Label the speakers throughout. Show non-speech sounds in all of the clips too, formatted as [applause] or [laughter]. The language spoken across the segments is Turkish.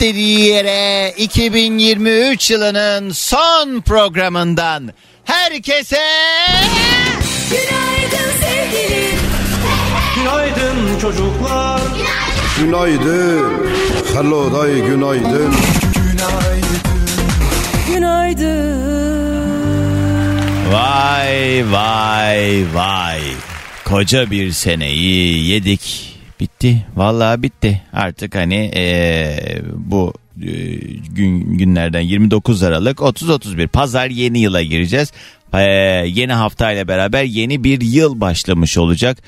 Speaker 1: dediği yere 2023 yılının son programından herkese
Speaker 2: Günaydın sevgilim.
Speaker 3: Günaydın çocuklar.
Speaker 4: Günaydın. Hello day günaydın.
Speaker 2: Günaydın.
Speaker 1: Vay vay vay koca bir seneyi yedik bitti. Vallahi bitti. Artık hani eee, bu eee, gün günlerden 29 Aralık 30-31 pazar yeni yıla gireceğiz. Eee, yeni haftayla beraber yeni bir yıl başlamış olacak.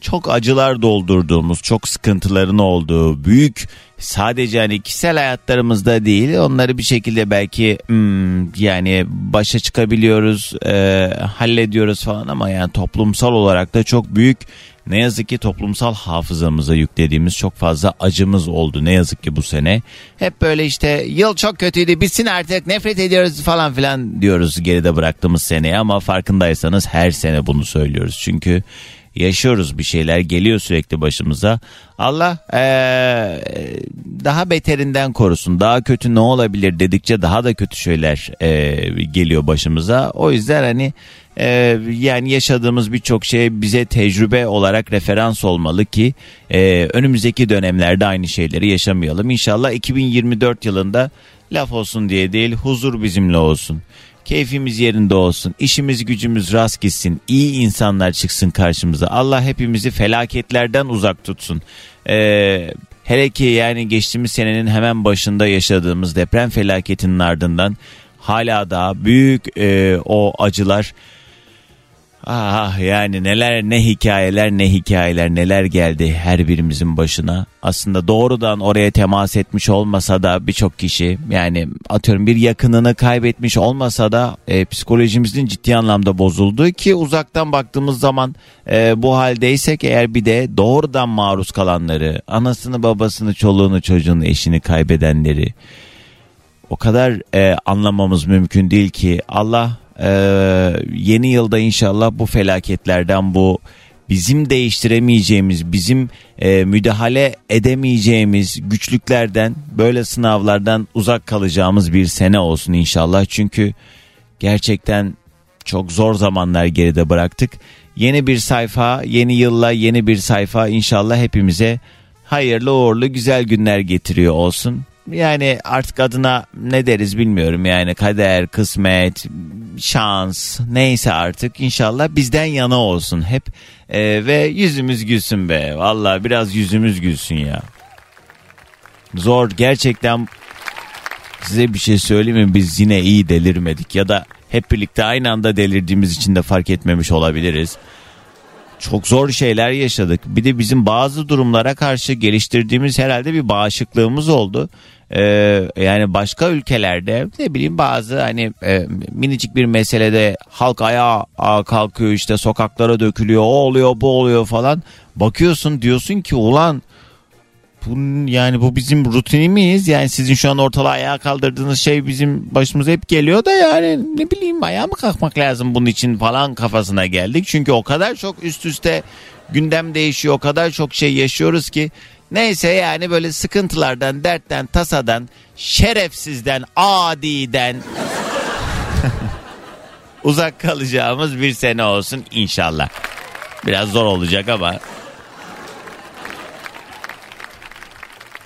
Speaker 1: Çok acılar doldurduğumuz, çok sıkıntıların olduğu, büyük sadece hani kişisel hayatlarımızda değil onları bir şekilde belki hmm, yani başa çıkabiliyoruz, e, hallediyoruz falan ama yani toplumsal olarak da çok büyük ne yazık ki toplumsal hafızamıza yüklediğimiz çok fazla acımız oldu ne yazık ki bu sene. Hep böyle işte yıl çok kötüydü bitsin artık nefret ediyoruz falan filan diyoruz geride bıraktığımız seneye ama farkındaysanız her sene bunu söylüyoruz. Çünkü yaşıyoruz bir şeyler geliyor sürekli başımıza. Allah eee, daha beterinden korusun. Daha kötü ne olabilir dedikçe daha da kötü şeyler eee, geliyor başımıza. O yüzden hani eee, yani yaşadığımız birçok şey bize tecrübe olarak referans olmalı ki eee, önümüzdeki dönemlerde aynı şeyleri yaşamayalım. İnşallah 2024 yılında laf olsun diye değil huzur bizimle olsun. Keyfimiz yerinde olsun. işimiz gücümüz rast gitsin. iyi insanlar çıksın karşımıza. Allah hepimizi felaketlerden uzak tutsun. Ee, hele ki yani geçtiğimiz senenin hemen başında yaşadığımız deprem felaketinin ardından hala daha büyük e, o acılar Ah yani neler ne hikayeler ne hikayeler neler geldi her birimizin başına. Aslında doğrudan oraya temas etmiş olmasa da birçok kişi yani atıyorum bir yakınını kaybetmiş olmasa da e, psikolojimizin ciddi anlamda bozuldu ki uzaktan baktığımız zaman e, bu haldeysek eğer bir de doğrudan maruz kalanları, anasını babasını çoluğunu çocuğunu eşini kaybedenleri o kadar e, anlamamız mümkün değil ki Allah e, yeni yılda inşallah bu felaketlerden bu bizim değiştiremeyeceğimiz bizim e, müdahale edemeyeceğimiz güçlüklerden böyle sınavlardan uzak kalacağımız bir sene olsun inşallah. Çünkü gerçekten çok zor zamanlar geride bıraktık. Yeni bir sayfa yeni yılla yeni bir sayfa inşallah hepimize hayırlı uğurlu güzel günler getiriyor olsun yani artık adına ne deriz bilmiyorum yani. Kader, kısmet, şans neyse artık inşallah bizden yana olsun hep. Ee, ve yüzümüz gülsün be. Valla biraz yüzümüz gülsün ya. Zor gerçekten. Size bir şey söyleyeyim mi? Biz yine iyi delirmedik. Ya da hep birlikte aynı anda delirdiğimiz için de fark etmemiş olabiliriz çok zor şeyler yaşadık. Bir de bizim bazı durumlara karşı geliştirdiğimiz herhalde bir bağışıklığımız oldu. Ee, yani başka ülkelerde ne bileyim bazı hani e, minicik bir meselede halk ayağa kalkıyor işte sokaklara dökülüyor o oluyor bu oluyor falan. Bakıyorsun diyorsun ki ulan bu, yani bu bizim rutinimiz yani sizin şu an ortalığı ayağa kaldırdığınız şey bizim başımıza hep geliyor da yani ne bileyim ayağa mı kalkmak lazım bunun için falan kafasına geldik. Çünkü o kadar çok üst üste gündem değişiyor o kadar çok şey yaşıyoruz ki neyse yani böyle sıkıntılardan dertten tasadan şerefsizden adiden [laughs] uzak kalacağımız bir sene olsun inşallah. Biraz zor olacak ama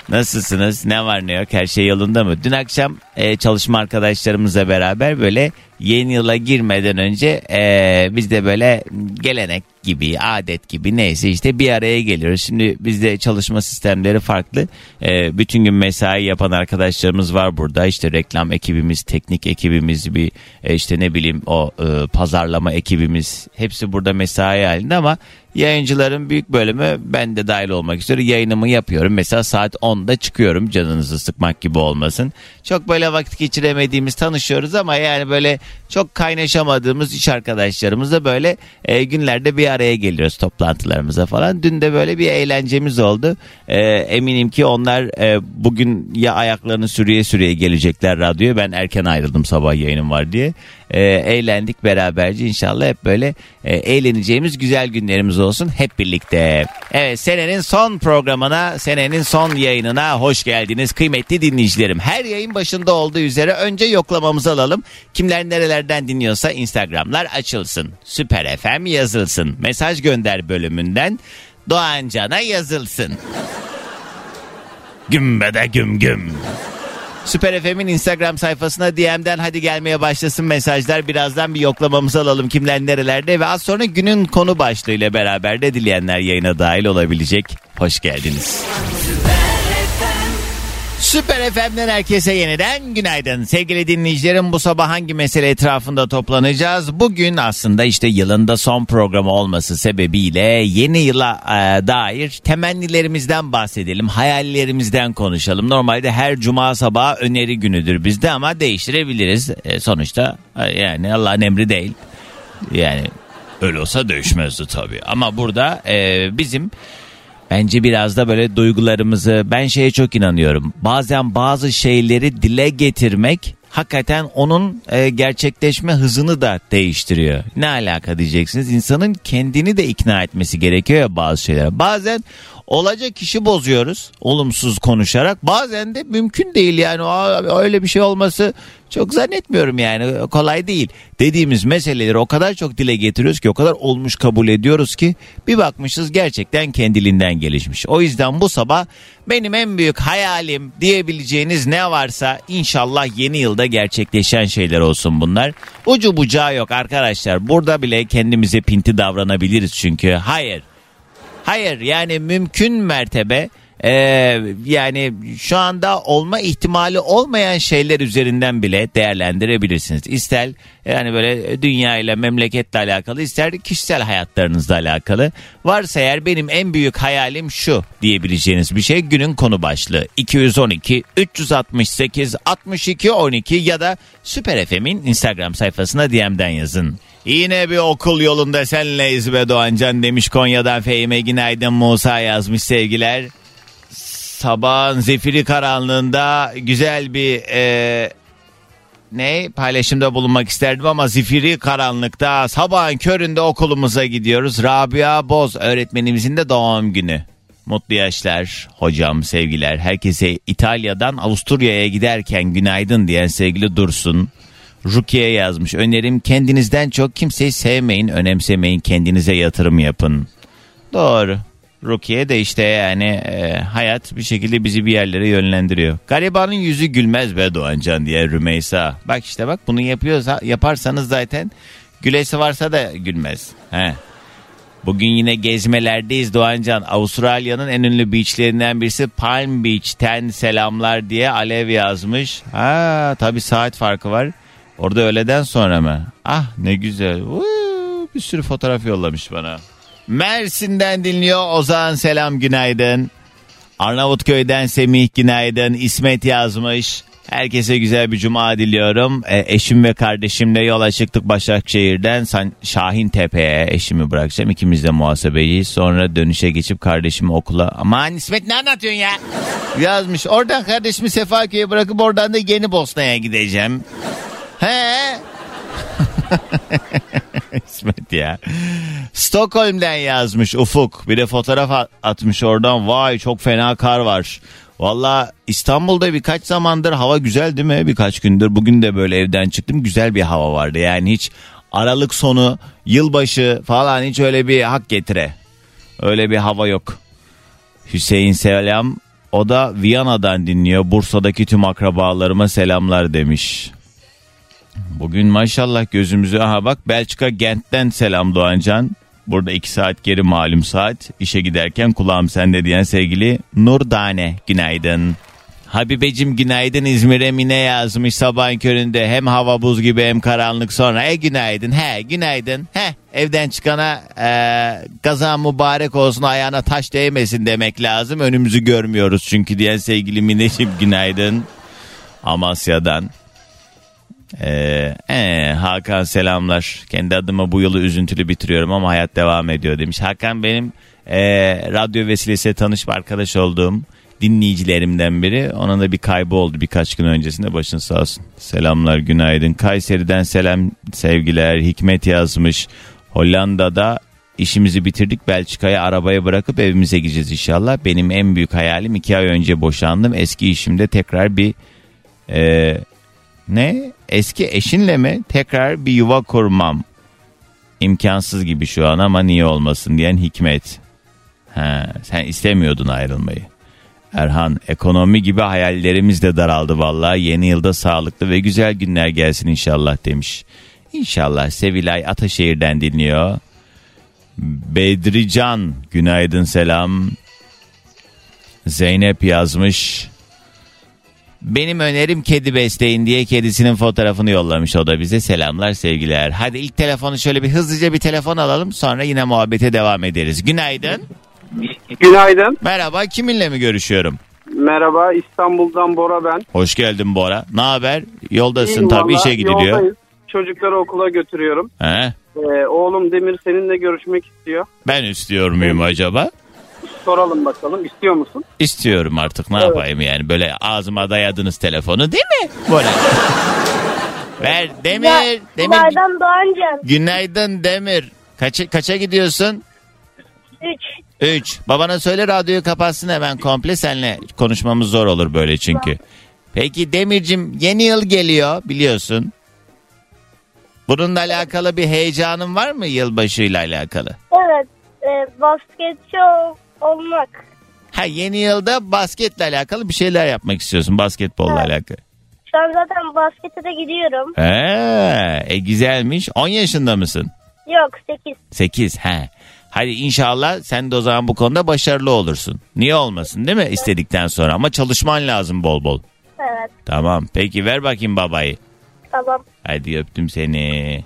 Speaker 1: Nasılsınız? Ne var ne yok? Her şey yolunda mı? Dün akşam e, çalışma arkadaşlarımızla beraber böyle yeni yıla girmeden önce e, biz de böyle gelenek gibi, adet gibi neyse işte bir araya geliyoruz. Şimdi bizde çalışma sistemleri farklı. E, bütün gün mesai yapan arkadaşlarımız var burada. İşte reklam ekibimiz, teknik ekibimiz, bir e, işte ne bileyim o e, pazarlama ekibimiz hepsi burada mesai halinde ama Yayıncıların büyük bölümü ben de dahil olmak üzere yayınımı yapıyorum. Mesela saat 10'da çıkıyorum canınızı sıkmak gibi olmasın. Çok böyle vakit geçiremediğimiz tanışıyoruz ama yani böyle çok kaynaşamadığımız iş arkadaşlarımızla böyle e, günlerde bir araya geliyoruz toplantılarımıza falan. Dün de böyle bir eğlencemiz oldu. E, eminim ki onlar e, bugün ya ayaklarını sürüye sürüye gelecekler radyoya. Ben erken ayrıldım sabah yayınım var diye. E, eğlendik beraberce inşallah hep böyle e, eğleneceğimiz güzel günlerimiz olsun hep birlikte. Evet senenin son programına, senenin son yayınına hoş geldiniz kıymetli dinleyicilerim. Her yayın başında olduğu üzere önce yoklamamızı alalım. Kimler nerelerden dinliyorsa Instagramlar açılsın. Süper FM yazılsın. Mesaj gönder bölümünden Doğan Can'a yazılsın. Gümbede güm güm. Süper FM'in Instagram sayfasına DM'den hadi gelmeye başlasın mesajlar. Birazdan bir yoklamamızı alalım kimler nerelerde ve az sonra günün konu başlığıyla beraber de dileyenler yayına dahil olabilecek. Hoş geldiniz. Süper FM'den herkese yeniden günaydın. Sevgili dinleyicilerim bu sabah hangi mesele etrafında toplanacağız? Bugün aslında işte yılında son programı olması sebebiyle yeni yıla e, dair temennilerimizden bahsedelim. Hayallerimizden konuşalım. Normalde her cuma sabahı öneri günüdür bizde ama değiştirebiliriz. E, sonuçta e, yani Allah'ın emri değil. Yani öyle olsa dövüşmezdi tabii. Ama burada e, bizim Bence biraz da böyle duygularımızı ben şeye çok inanıyorum. Bazen bazı şeyleri dile getirmek hakikaten onun e, gerçekleşme hızını da değiştiriyor. Ne alaka diyeceksiniz? İnsanın kendini de ikna etmesi gerekiyor ya bazı şeyler. Bazen olacak işi bozuyoruz olumsuz konuşarak. Bazen de mümkün değil yani öyle bir şey olması çok zannetmiyorum yani kolay değil. Dediğimiz meseleleri o kadar çok dile getiriyoruz ki o kadar olmuş kabul ediyoruz ki bir bakmışız gerçekten kendiliğinden gelişmiş. O yüzden bu sabah benim en büyük hayalim diyebileceğiniz ne varsa inşallah yeni yılda gerçekleşen şeyler olsun bunlar. Ucu bucağı yok arkadaşlar burada bile kendimize pinti davranabiliriz çünkü hayır Hayır yani mümkün mertebe e, yani şu anda olma ihtimali olmayan şeyler üzerinden bile değerlendirebilirsiniz. İster yani böyle dünya ile memleketle alakalı ister kişisel hayatlarınızla alakalı. Varsa eğer benim en büyük hayalim şu diyebileceğiniz bir şey günün konu başlığı 212 368 62 12 ya da Süper FM'in Instagram sayfasına DM'den yazın. Yine bir okul yolunda senleyiz be Doğancan demiş Konya'dan Fehime Günaydın Musa yazmış sevgiler. Sabahın zifiri karanlığında güzel bir e, ne paylaşımda bulunmak isterdim ama zifiri karanlıkta sabahın köründe okulumuza gidiyoruz. Rabia Boz öğretmenimizin de doğum günü. Mutlu yaşlar hocam sevgiler. Herkese İtalya'dan Avusturya'ya giderken günaydın diyen sevgili Dursun. Rukiye yazmış. Önerim kendinizden çok kimseyi sevmeyin, önemsemeyin, kendinize yatırım yapın. Doğru. Rukiye de işte yani e, hayat bir şekilde bizi bir yerlere yönlendiriyor. Garibanın yüzü gülmez be Doğancan diye Rümeysa. Bak işte bak bunu yapıyorsa yaparsanız zaten gülesi varsa da gülmez. He. Bugün yine gezmelerdeyiz Doğancan. Avustralya'nın en ünlü beachlerinden birisi Palm Beach'ten selamlar diye Alev yazmış. Ha tabi saat farkı var. Orada öğleden sonra mı? Ah ne güzel. Uuu, bir sürü fotoğraf yollamış bana. Mersin'den dinliyor Ozan selam günaydın. Arnavutköy'den Semih günaydın. İsmet yazmış. Herkese güzel bir cuma diliyorum. E, eşim ve kardeşimle yola çıktık Başakşehir'den San- Şahin Tepe'ye eşimi bırakacağım. İkimiz de muhasebeciyiz. Sonra dönüşe geçip kardeşimi okula... Aman İsmet ne anlatıyorsun ya? Yazmış. Oradan kardeşimi Sefaköy'e bırakıp oradan da Yeni Bosna'ya gideceğim. He? [laughs] İsmet ya. Stockholm'den yazmış Ufuk. Bir de fotoğraf atmış oradan. Vay çok fena kar var. Valla İstanbul'da birkaç zamandır hava güzel değil mi? Birkaç gündür. Bugün de böyle evden çıktım. Güzel bir hava vardı. Yani hiç Aralık sonu, yılbaşı falan hiç öyle bir hak getire. Öyle bir hava yok. Hüseyin selam. O da Viyana'dan dinliyor. Bursa'daki tüm akrabalarıma selamlar demiş. Bugün maşallah gözümüzü aha bak Belçika Gent'ten selam Doğancan. Burada iki saat geri malum saat. İşe giderken kulağım sende diyen sevgili Nur Dane günaydın. Habibecim günaydın İzmir'e Mine yazmış sabahın köründe. Hem hava buz gibi hem karanlık sonra. E günaydın he günaydın he evden çıkana e, kazan mübarek olsun ayağına taş değmesin demek lazım. Önümüzü görmüyoruz çünkü diyen sevgili Mineciğim günaydın. Amasya'dan. Ee, ee, Hakan selamlar. Kendi adıma bu yılı üzüntülü bitiriyorum ama hayat devam ediyor demiş. Hakan benim ee, radyo vesilesiyle tanışıp arkadaş olduğum dinleyicilerimden biri. Onun da bir kaybı oldu birkaç gün öncesinde. Başın sağ olsun. Selamlar günaydın. Kayseri'den selam sevgiler. Hikmet yazmış. Hollanda'da işimizi bitirdik. Belçika'ya arabaya bırakıp evimize gideceğiz inşallah. Benim en büyük hayalim iki ay önce boşandım. Eski işimde tekrar bir ee, ne? Eski eşinle mi? Tekrar bir yuva kurmam. İmkansız gibi şu an ama niye olmasın diyen Hikmet. Ha, sen istemiyordun ayrılmayı. Erhan ekonomi gibi hayallerimiz de daraldı vallahi. Yeni yılda sağlıklı ve güzel günler gelsin inşallah demiş. İnşallah Sevilay Ataşehir'den dinliyor. Bedrican günaydın selam. Zeynep yazmış. Benim önerim kedi besleyin diye kedisinin fotoğrafını yollamış o da bize. Selamlar sevgiler. Hadi ilk telefonu şöyle bir hızlıca bir telefon alalım sonra yine muhabbete devam ederiz. Günaydın.
Speaker 5: Günaydın.
Speaker 1: Merhaba kiminle mi görüşüyorum?
Speaker 5: Merhaba İstanbul'dan Bora ben.
Speaker 1: Hoş geldin Bora. Ne haber? Yoldasın
Speaker 5: İyiyim
Speaker 1: tabii işe gidiliyor.
Speaker 5: yoldayız. Çocukları okula götürüyorum.
Speaker 1: He?
Speaker 5: Ee, oğlum Demir seninle görüşmek istiyor.
Speaker 1: Ben istiyor muyum acaba?
Speaker 5: Soralım bakalım istiyor musun?
Speaker 1: İstiyorum artık ne yapayım yani böyle ağzıma dayadınız telefonu değil mi? Bora. [laughs] Ver Demir. Demir.
Speaker 6: Günaydın Doğancan.
Speaker 1: Günaydın Demir. Kaça, kaça gidiyorsun?
Speaker 6: 3.
Speaker 1: 3. Babana söyle radyoyu kapatsın hemen komple senle konuşmamız zor olur böyle çünkü. Peki Demircim yeni yıl geliyor biliyorsun. Bununla alakalı bir heyecanın var mı yılbaşıyla alakalı?
Speaker 6: Evet. E, basketçi ol- olmak.
Speaker 1: Ha yeni yılda basketle alakalı bir şeyler yapmak istiyorsun basketbolla
Speaker 6: Evet.
Speaker 1: alakalı.
Speaker 6: Şu an zaten baskete de gidiyorum.
Speaker 1: He, e güzelmiş. 10 yaşında mısın?
Speaker 6: Yok 8.
Speaker 1: 8 he. Hadi inşallah sen de o zaman bu konuda başarılı olursun. Niye olmasın değil mi istedikten sonra ama çalışman lazım bol bol.
Speaker 6: Evet.
Speaker 1: Tamam peki ver bakayım babayı.
Speaker 6: Tamam.
Speaker 1: Hadi öptüm seni.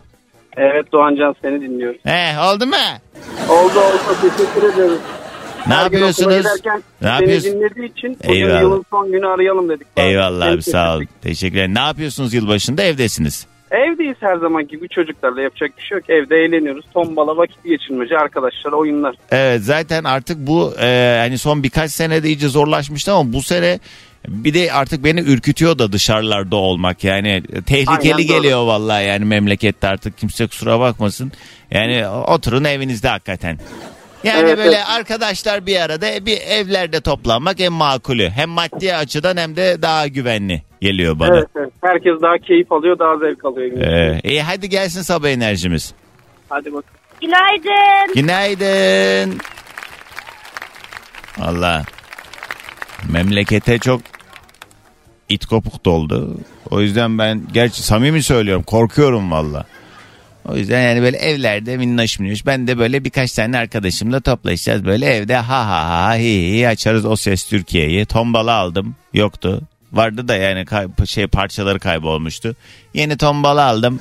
Speaker 5: Evet Doğancan seni dinliyorum.
Speaker 1: He oldu mu?
Speaker 5: Oldu oldu teşekkür ederiz.
Speaker 1: Ne
Speaker 5: Her
Speaker 1: yapıyorsunuz? Ne
Speaker 5: Seni
Speaker 1: yapıyorsun?
Speaker 5: dinlediği için
Speaker 1: Eyvallah.
Speaker 5: yılın son günü arayalım dedik.
Speaker 1: Eyvallah
Speaker 5: Seni
Speaker 1: abi sağ ol.
Speaker 5: teşekkür-
Speaker 1: Teşekkür ederim. Ne yapıyorsunuz yılbaşında evdesiniz?
Speaker 5: Evdeyiz her zaman gibi çocuklarla yapacak bir şey yok. Evde eğleniyoruz. Tombala vakit geçirmece arkadaşlar oyunlar.
Speaker 1: Evet zaten artık bu e, hani son birkaç senede iyice zorlaşmıştı ama bu sene bir de artık beni ürkütüyor da dışarılarda olmak yani tehlikeli
Speaker 5: Aynen doğru.
Speaker 1: geliyor vallahi yani memlekette artık kimse kusura bakmasın. Yani oturun evinizde hakikaten. Yani
Speaker 5: Evet,
Speaker 1: böyle
Speaker 5: evet.
Speaker 1: arkadaşlar bir arada bir evlerde toplanmak en makulü. Hem maddi açıdan hem de daha güvenli geliyor bana.
Speaker 5: Evet, evet. Herkes daha keyif alıyor daha zevk alıyor.
Speaker 1: Ee, iyi hadi gelsin sabah enerjimiz.
Speaker 5: Hadi bakalım.
Speaker 6: Günaydın.
Speaker 1: Günaydın. Allah. Memlekete çok it kopuk doldu. O yüzden ben gerçi samimi söylüyorum korkuyorum valla. O yüzden yani böyle evlerde minnoş minnoş. Ben de böyle birkaç tane arkadaşımla toplaşacağız. Böyle evde ha ha ha hi hi açarız o ses Türkiye'yi. Tombala aldım. Yoktu. Vardı da yani kay- şey parçaları kaybolmuştu. Yeni tombala aldım.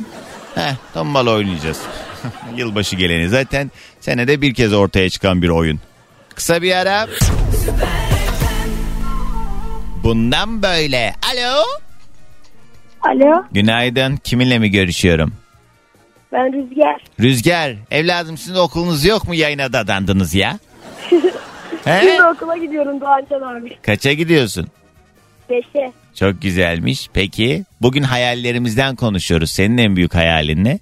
Speaker 1: Heh, tombala oynayacağız. [laughs] Yılbaşı geleni zaten senede bir kez ortaya çıkan bir oyun. Kısa bir ara. Bundan böyle. Alo.
Speaker 6: Alo.
Speaker 1: Günaydın. Kiminle mi görüşüyorum?
Speaker 6: Ben Rüzgar.
Speaker 1: Rüzgar. Evladım sizin okulunuz yok mu yayına dadandınız ya? [laughs] He?
Speaker 6: Şimdi okula gidiyorum Doğancan abi.
Speaker 1: Kaça gidiyorsun?
Speaker 6: 5'e.
Speaker 1: Çok güzelmiş. Peki bugün hayallerimizden konuşuyoruz. Senin en büyük hayalin ne?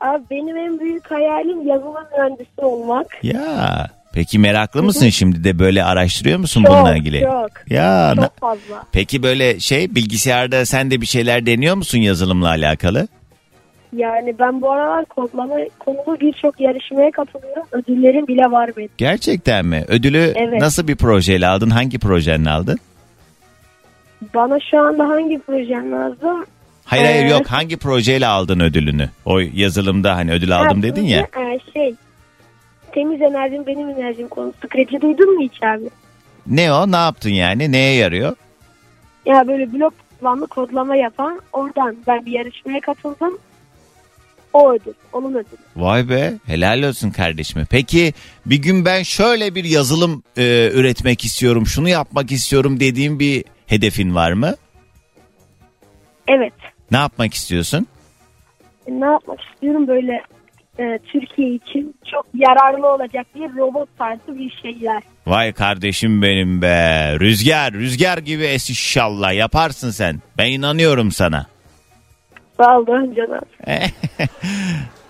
Speaker 6: Abi benim en büyük hayalim yazılım mühendisi olmak.
Speaker 1: Ya. Peki meraklı mısın şimdi de böyle araştırıyor musun
Speaker 6: Çok,
Speaker 1: bununla ilgili?
Speaker 6: çok.
Speaker 1: Ya. na-
Speaker 6: Çok fazla.
Speaker 1: Peki böyle şey bilgisayarda sen de bir şeyler deniyor musun yazılımla alakalı?
Speaker 6: Yani ben bu aralar kodlama konulu birçok yarışmaya katılıyorum. Ödüllerim bile var benim.
Speaker 1: Gerçekten mi? Ödülü
Speaker 6: Evet.
Speaker 1: nasıl bir projeyle aldın? Hangi projenle aldın?
Speaker 6: Bana şu anda hangi projem lazım?
Speaker 1: Hayır hayır
Speaker 6: Ee,
Speaker 1: yok. Hangi projeyle aldın ödülünü? O yazılımda hani ödül aldım
Speaker 6: Ha,
Speaker 1: dedin ya.
Speaker 6: e, şey, temiz enerjim benim enerjim konusu. Scratch'i duydun mu hiç abi?
Speaker 1: Ne o? Ne yaptın yani? Neye yarıyor?
Speaker 6: Ya böyle blok tabanlı kodlama yapan oradan ben bir yarışmaya katıldım. O ödül. Onun ödülü.
Speaker 1: Vay be helal olsun kardeşime. Peki bir gün ben şöyle bir yazılım e, üretmek istiyorum, şunu yapmak istiyorum dediğim bir hedefin var mı?
Speaker 6: Evet.
Speaker 1: Ne yapmak istiyorsun?
Speaker 6: E, Ne yapmak istiyorum böyle e, Türkiye için çok yararlı olacak bir robot tarzı bir şeyler.
Speaker 1: Vay kardeşim benim be. Rüzgar, rüzgar gibi es inşallah. Yaparsın sen. Ben inanıyorum sana.
Speaker 6: Ol önceden. [laughs]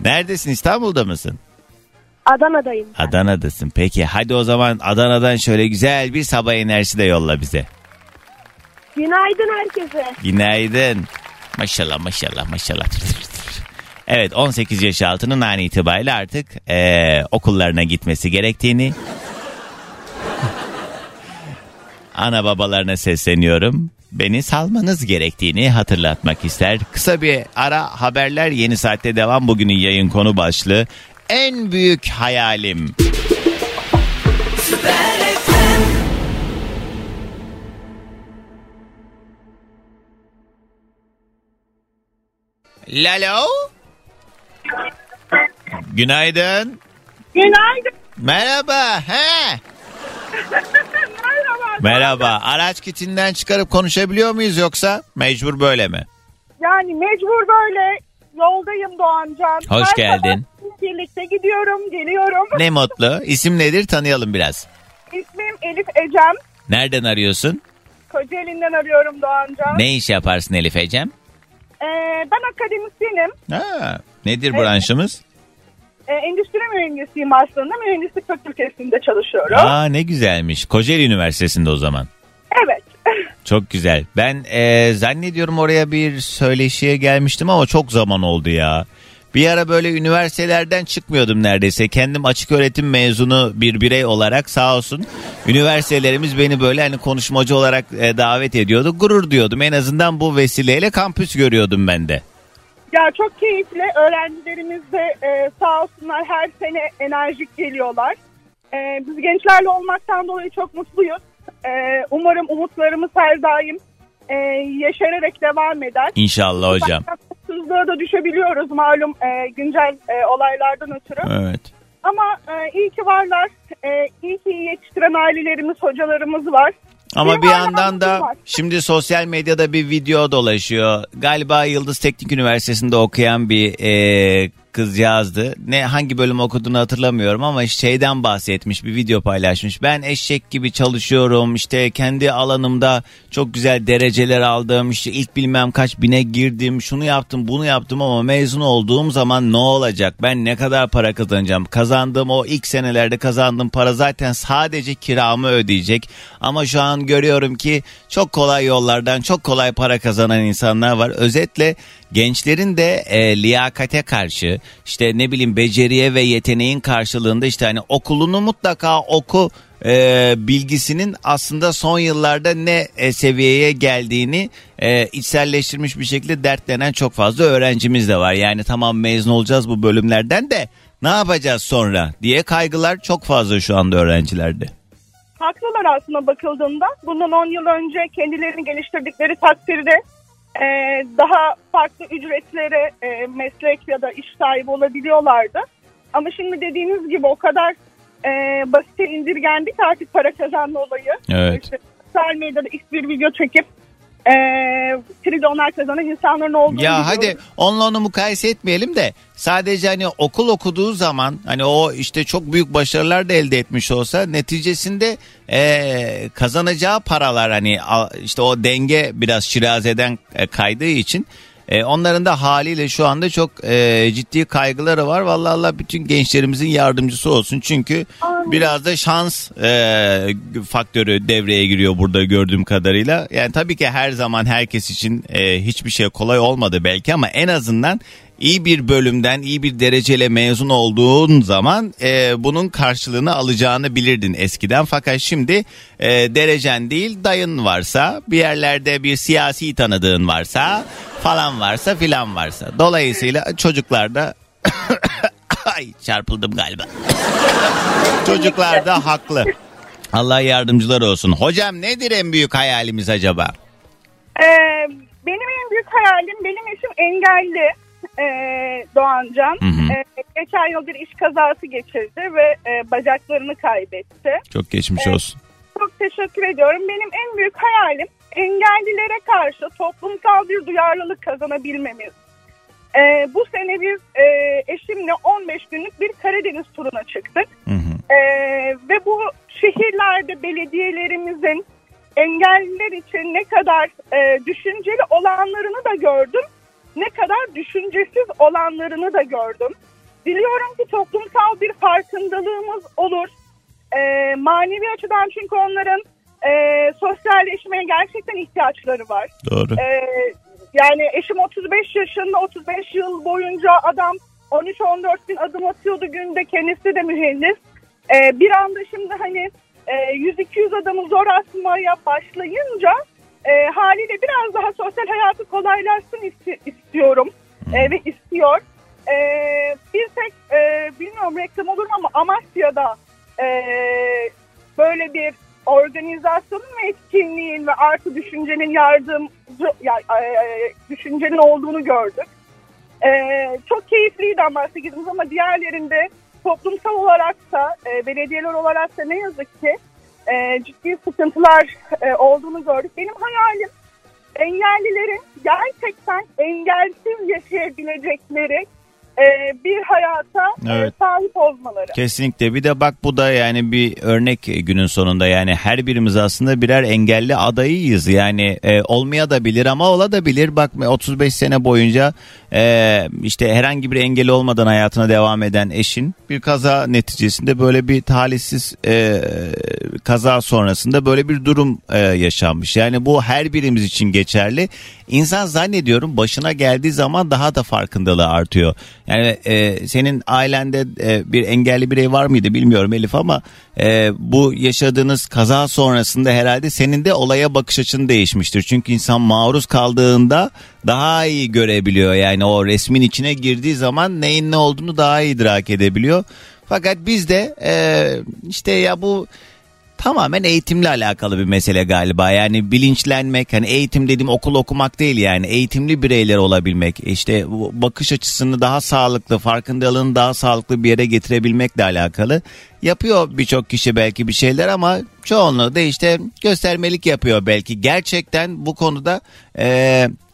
Speaker 1: Neredesin? İstanbul'da mısın?
Speaker 6: Adana'dayım. ben.
Speaker 1: Adana'dasın. Peki hadi o zaman Adana'dan şöyle güzel bir sabah enerjisi de yolla bize.
Speaker 6: Günaydın herkese.
Speaker 1: Günaydın. Maşallah maşallah maşallah. Evet 18 yaş altının an itibariyle artık eee, okullarına gitmesi gerektiğini [laughs] ana babalarına sesleniyorum. Beni salmanız gerektiğini hatırlatmak ister. Kısa bir ara haberler yeni saatte devam. Bugünün yayın konu başlığı en büyük hayalim. Lalo. Günaydın.
Speaker 6: Günaydın.
Speaker 1: Merhaba. He.
Speaker 6: Merhaba.
Speaker 1: Araç kitinden çıkarıp konuşabiliyor muyuz yoksa mecbur böyle mi?
Speaker 7: Yani mecbur böyle yoldayım Doğancan.
Speaker 1: Hoş
Speaker 7: Her
Speaker 1: geldin.
Speaker 7: sabah Birlikte gidiyorum, geliyorum.
Speaker 1: Ne mutlu. İsim nedir tanıyalım biraz.
Speaker 7: İsmim Elif Ecem.
Speaker 1: Nereden arıyorsun?
Speaker 7: Kocaeli'nden arıyorum Doğancan.
Speaker 1: Ne iş yaparsın Elif Ecem?
Speaker 7: Ee, ben akademisyenim.
Speaker 1: Ha, nedir branşımız?
Speaker 7: Ee, endüstri mühendisiyim aslında. Mühendislik fakültesinde çalışıyorum.
Speaker 1: Aa ne güzelmiş. Kocaeli Üniversitesi'nde o zaman.
Speaker 7: Evet. [laughs]
Speaker 1: Çok güzel. Ben e, zannediyorum oraya bir söyleşiye gelmiştim ama çok zaman oldu ya. Bir ara böyle üniversitelerden çıkmıyordum neredeyse. Kendim açık öğretim mezunu bir birey olarak sağ olsun. Üniversitelerimiz beni böyle hani konuşmacı olarak e, davet ediyordu. Gurur diyordum. En azından bu vesileyle kampüs görüyordum ben de.
Speaker 7: Ya çok keyifli. Öğrencilerimiz de e, sağ olsunlar her sene enerjik geliyorlar. E, biz gençlerle olmaktan dolayı çok mutluyuz. E, umarım umutlarımız her daim e, yeşererek devam eder.
Speaker 1: İnşallah hocam.
Speaker 7: Mutsuzluğa da düşebiliyoruz malum e, güncel e, olaylardan ötürü.
Speaker 1: Evet.
Speaker 7: Ama e, iyi ki varlar. E, iyi ki yetiştiren ailelerimiz, hocalarımız var.
Speaker 1: Ama bir
Speaker 7: hala
Speaker 1: yandan da
Speaker 7: var.
Speaker 1: şimdi sosyal medyada bir video dolaşıyor. Galiba Yıldız Teknik Üniversitesi'nde okuyan bir e, kız yazdı. Ne hangi bölüm okuduğunu hatırlamıyorum ama şeyden bahsetmiş bir video paylaşmış. Ben eşek gibi çalışıyorum işte kendi alanımda çok güzel dereceler aldım işte ilk bilmem kaç bine girdim şunu yaptım bunu yaptım ama mezun olduğum zaman ne olacak ben ne kadar para kazanacağım kazandığım o ilk senelerde kazandığım para zaten sadece kiramı ödeyecek ama şu an görüyorum ki çok kolay yollardan çok kolay para kazanan insanlar var özetle gençlerin de e, liyakate karşı işte ne bileyim beceriye ve yeteneğin karşılığında işte hani okulunu mutlaka oku e, bilgisinin aslında son yıllarda ne e, seviyeye geldiğini e, içselleştirmiş bir şekilde dertlenen çok fazla öğrencimiz de var. Yani tamam mezun olacağız bu bölümlerden de ne yapacağız sonra diye kaygılar çok fazla şu anda öğrencilerde.
Speaker 7: Haklılar aslında bakıldığında. Bundan 10 yıl önce kendilerini geliştirdikleri takdirde e, daha farklı ücretlere e, meslek ya da iş sahibi olabiliyorlardı. Ama şimdi dediğiniz gibi o kadar e, basite indirgendi ki artık para kazanma olayı.
Speaker 1: Evet.
Speaker 7: İşte sosyal medyada ilk bir video çekip e, trilyonlar kazanan insanların olduğunu
Speaker 1: Ya hadi onunla onu mukayese etmeyelim de sadece hani okul okuduğu zaman hani o işte çok büyük başarılar da elde etmiş olsa neticesinde eee, kazanacağı paralar hani işte o denge biraz şirazeden e, kaydığı için e, onların da haliyle şu anda çok e, ciddi kaygıları var. Vallahi Allah bütün gençlerimizin yardımcısı olsun. Çünkü biraz da şans e, faktörü devreye giriyor burada gördüğüm kadarıyla. Yani tabii ki her zaman herkes için e, hiçbir şey kolay olmadı belki ama en azından iyi bir bölümden iyi bir dereceyle mezun olduğun zaman e, bunun karşılığını alacağını bilirdin eskiden. Fakat şimdi e, derecen değil dayın varsa bir yerlerde bir siyasi tanıdığın varsa falan varsa filan varsa. Dolayısıyla çocuklar da [coughs] ay çarpıldım galiba. [laughs] çocuklar da haklı. Allah yardımcılar olsun. Hocam nedir en büyük hayalimiz acaba?
Speaker 7: Ee, benim en büyük hayalim benim eşim engelli. e, Doğancan.
Speaker 1: Hı hı.
Speaker 7: E, geçen yıl bir iş kazası geçirdi ve e, bacaklarını kaybetti.
Speaker 1: Çok geçmiş
Speaker 7: Evet.
Speaker 1: olsun.
Speaker 7: Çok teşekkür ediyorum. Benim en büyük hayalim engellilere karşı toplumsal bir duyarlılık kazanabilmemiz. E, bu sene biz e, eşimle 15 günlük bir Karadeniz turuna çıktık.
Speaker 1: Hı hı.
Speaker 7: Ee, ve bu şehirlerde belediyelerimizin engelliler için ne kadar e, düşünceli olanlarını da gördüm. Ne kadar düşüncesiz olanlarını da gördüm. Diliyorum ki toplumsal bir farkındalığımız olur. Ee, manevi açıdan çünkü onların e, sosyalleşmeye gerçekten ihtiyaçları var.
Speaker 1: Doğru.
Speaker 7: Ee, yani eşim 35 yaşında 35 yıl boyunca adam 13-14 bin adım atıyordu günde kendisi de mühendis. Ee, bir anda şimdi hani e, 100-200 adımı zor atmaya başlayınca e, haliyle biraz daha sosyal hayatı kolaylaşsın isti- istiyorum e, ve istiyor. Artı düşüncenin yardımcı ya, e, düşüncenin olduğunu gördük. E, çok keyifliydi Amasya gezimiz ama diğerlerinde toplumsal olarak da e, belediyeler olarak da ne yazık ki e, ciddi sıkıntılar e, olduğunu gördük. Benim hayalim engellilerin gerçekten engelsiz yaşayabilecekleri e, bir hayata e,
Speaker 1: Evet.
Speaker 7: sahip olmaları.
Speaker 1: Kesinlikle bir de bak bu da yani bir örnek günün sonunda yani her birimiz aslında birer engelli adayıyız yani e, olmaya da bilir ama ola da bilir bak 35 sene boyunca e, işte herhangi bir engeli olmadan hayatına devam eden eşin bir kaza neticesinde böyle bir talihsiz e, kaza sonrasında böyle bir durum e, yaşanmış yani bu her birimiz için geçerli İnsan zannediyorum başına geldiği zaman daha da farkındalığı artıyor. Yani e, senin ailende e, bir engelli birey var mıydı bilmiyorum Elif ama e, bu yaşadığınız kaza sonrasında herhalde senin de olaya bakış açın değişmiştir. Çünkü insan maruz kaldığında daha iyi görebiliyor. Yani o resmin içine girdiği zaman neyin ne olduğunu daha iyi idrak edebiliyor. Fakat biz de e, işte ya bu tamamen eğitimle alakalı bir mesele galiba. Yani bilinçlenmek hani eğitim dediğim okul okumak değil yani eğitimli bireyler olabilmek. İşte bakış açısını daha sağlıklı, farkındalığını daha sağlıklı bir yere getirebilmekle alakalı. Yapıyor birçok kişi belki bir şeyler ama çoğunluğu da işte göstermelik yapıyor belki. Gerçekten bu konuda e,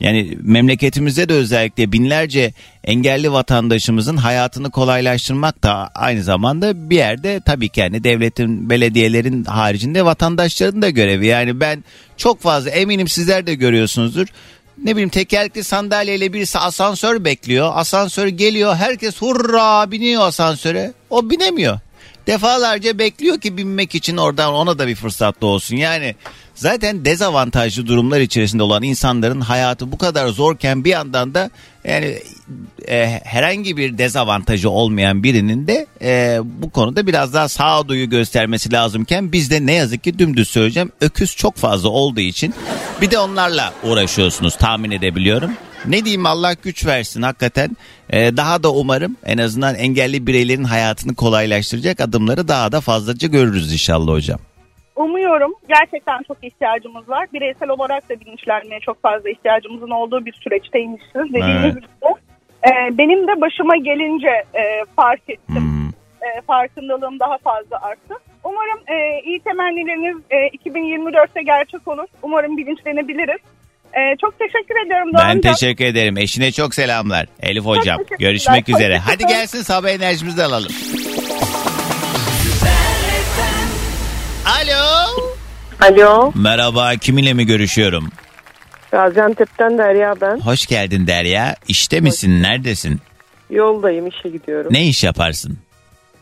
Speaker 1: yani memleketimizde de özellikle binlerce engelli vatandaşımızın hayatını kolaylaştırmak da aynı zamanda bir yerde tabii ki yani devletin, belediyelerin haricinde vatandaşların da görevi. Yani ben çok fazla eminim sizler de görüyorsunuzdur. Ne bileyim tekerlekli sandalyeyle birisi asansör bekliyor. Asansör geliyor herkes hurra biniyor asansöre. O binemiyor defalarca bekliyor ki binmek için oradan ona da bir fırsat olsun. Yani zaten dezavantajlı durumlar içerisinde olan insanların hayatı bu kadar zorken bir yandan da yani e, herhangi bir dezavantajı olmayan birinin de e, bu konuda biraz daha sağduyu göstermesi lazımken bizde ne yazık ki dümdüz söyleyeceğim öküz çok fazla olduğu için bir de onlarla uğraşıyorsunuz tahmin edebiliyorum. Ne diyeyim Allah güç versin hakikaten. Ee, daha da umarım en azından engelli bireylerin hayatını kolaylaştıracak adımları daha da fazlaca görürüz inşallah hocam.
Speaker 7: Umuyorum gerçekten çok ihtiyacımız var. Bireysel olarak da bilinçlenmeye çok fazla ihtiyacımızın olduğu bir süreçteymişiz. Dediğiniz
Speaker 1: Evet.
Speaker 7: gibi. e, benim de başıma gelince e, fark ettim.
Speaker 1: Hmm.
Speaker 7: E, farkındalığım daha fazla arttı. Umarım e, iyi temennileriniz e, 2024'te gerçek olur. Umarım bilinçlenebiliriz. E, çok teşekkür ediyorum.
Speaker 1: Ben
Speaker 7: Doğancan.
Speaker 1: teşekkür ederim. Eşine çok selamlar. Elif hocam.
Speaker 7: teşekkürler.
Speaker 1: Görüşmek
Speaker 7: Çok
Speaker 1: üzere. Hadi gelsin sabah enerjimizi de alalım. Alo.
Speaker 8: Alo,
Speaker 1: Merhaba kiminle mi görüşüyorum?
Speaker 8: Gaziantep'ten Derya ben.
Speaker 1: Hoş geldin Derya. İşte misin? Neredesin?
Speaker 8: Yoldayım, işe gidiyorum.
Speaker 1: Ne iş yaparsın?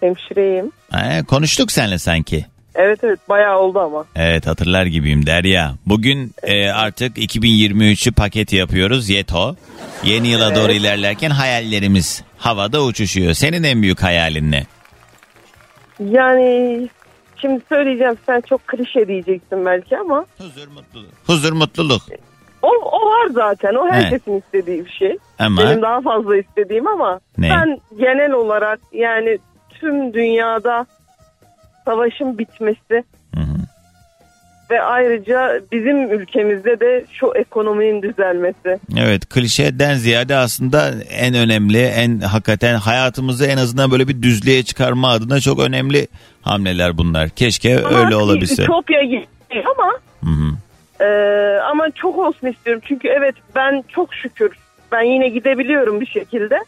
Speaker 8: Hemşireyim.
Speaker 1: Ha, konuştuk seninle sanki.
Speaker 8: Evet evet, bayağı oldu ama.
Speaker 1: Evet hatırlar gibiyim Derya. Bugün e, artık 2023'ü paket yapıyoruz Yeto. Yeni yıla doğru ilerlerken hayallerimiz havada uçuşuyor. Senin en büyük hayalin ne?
Speaker 8: Yani şimdi söyleyeceğim sen çok klişe diyeceksin belki ama
Speaker 1: Huzur mutluluk. Huzur mutluluk.
Speaker 8: o, o var zaten. O herkesin istediği bir şey.
Speaker 1: Ama
Speaker 8: Benim daha fazla istediğim ama
Speaker 1: Ne?
Speaker 8: ben genel olarak yani tüm dünyada savaşın bitmesi
Speaker 1: Hı hı.
Speaker 9: ve ayrıca bizim ülkemizde de şu ekonominin düzelmesi.
Speaker 1: Evet klişeden ziyade aslında en önemli en hakikaten hayatımızı en azından böyle bir düzlüğe çıkarma adına çok önemli hamleler bunlar. Keşke
Speaker 9: Ama
Speaker 1: öyle olabilse.
Speaker 9: Ütopya ama
Speaker 1: Hı hı.
Speaker 9: e, ama çok olsun istiyorum. Çünkü evet ben çok şükür ben yine gidebiliyorum bir şekilde.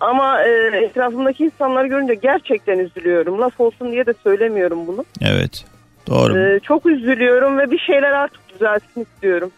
Speaker 9: Ama e, etrafımdaki insanları görünce gerçekten üzülüyorum. Laf olsun diye de söylemiyorum bunu.
Speaker 1: Evet doğru.
Speaker 9: E, çok üzülüyorum ve bir şeyler artık düzelsin istiyorum.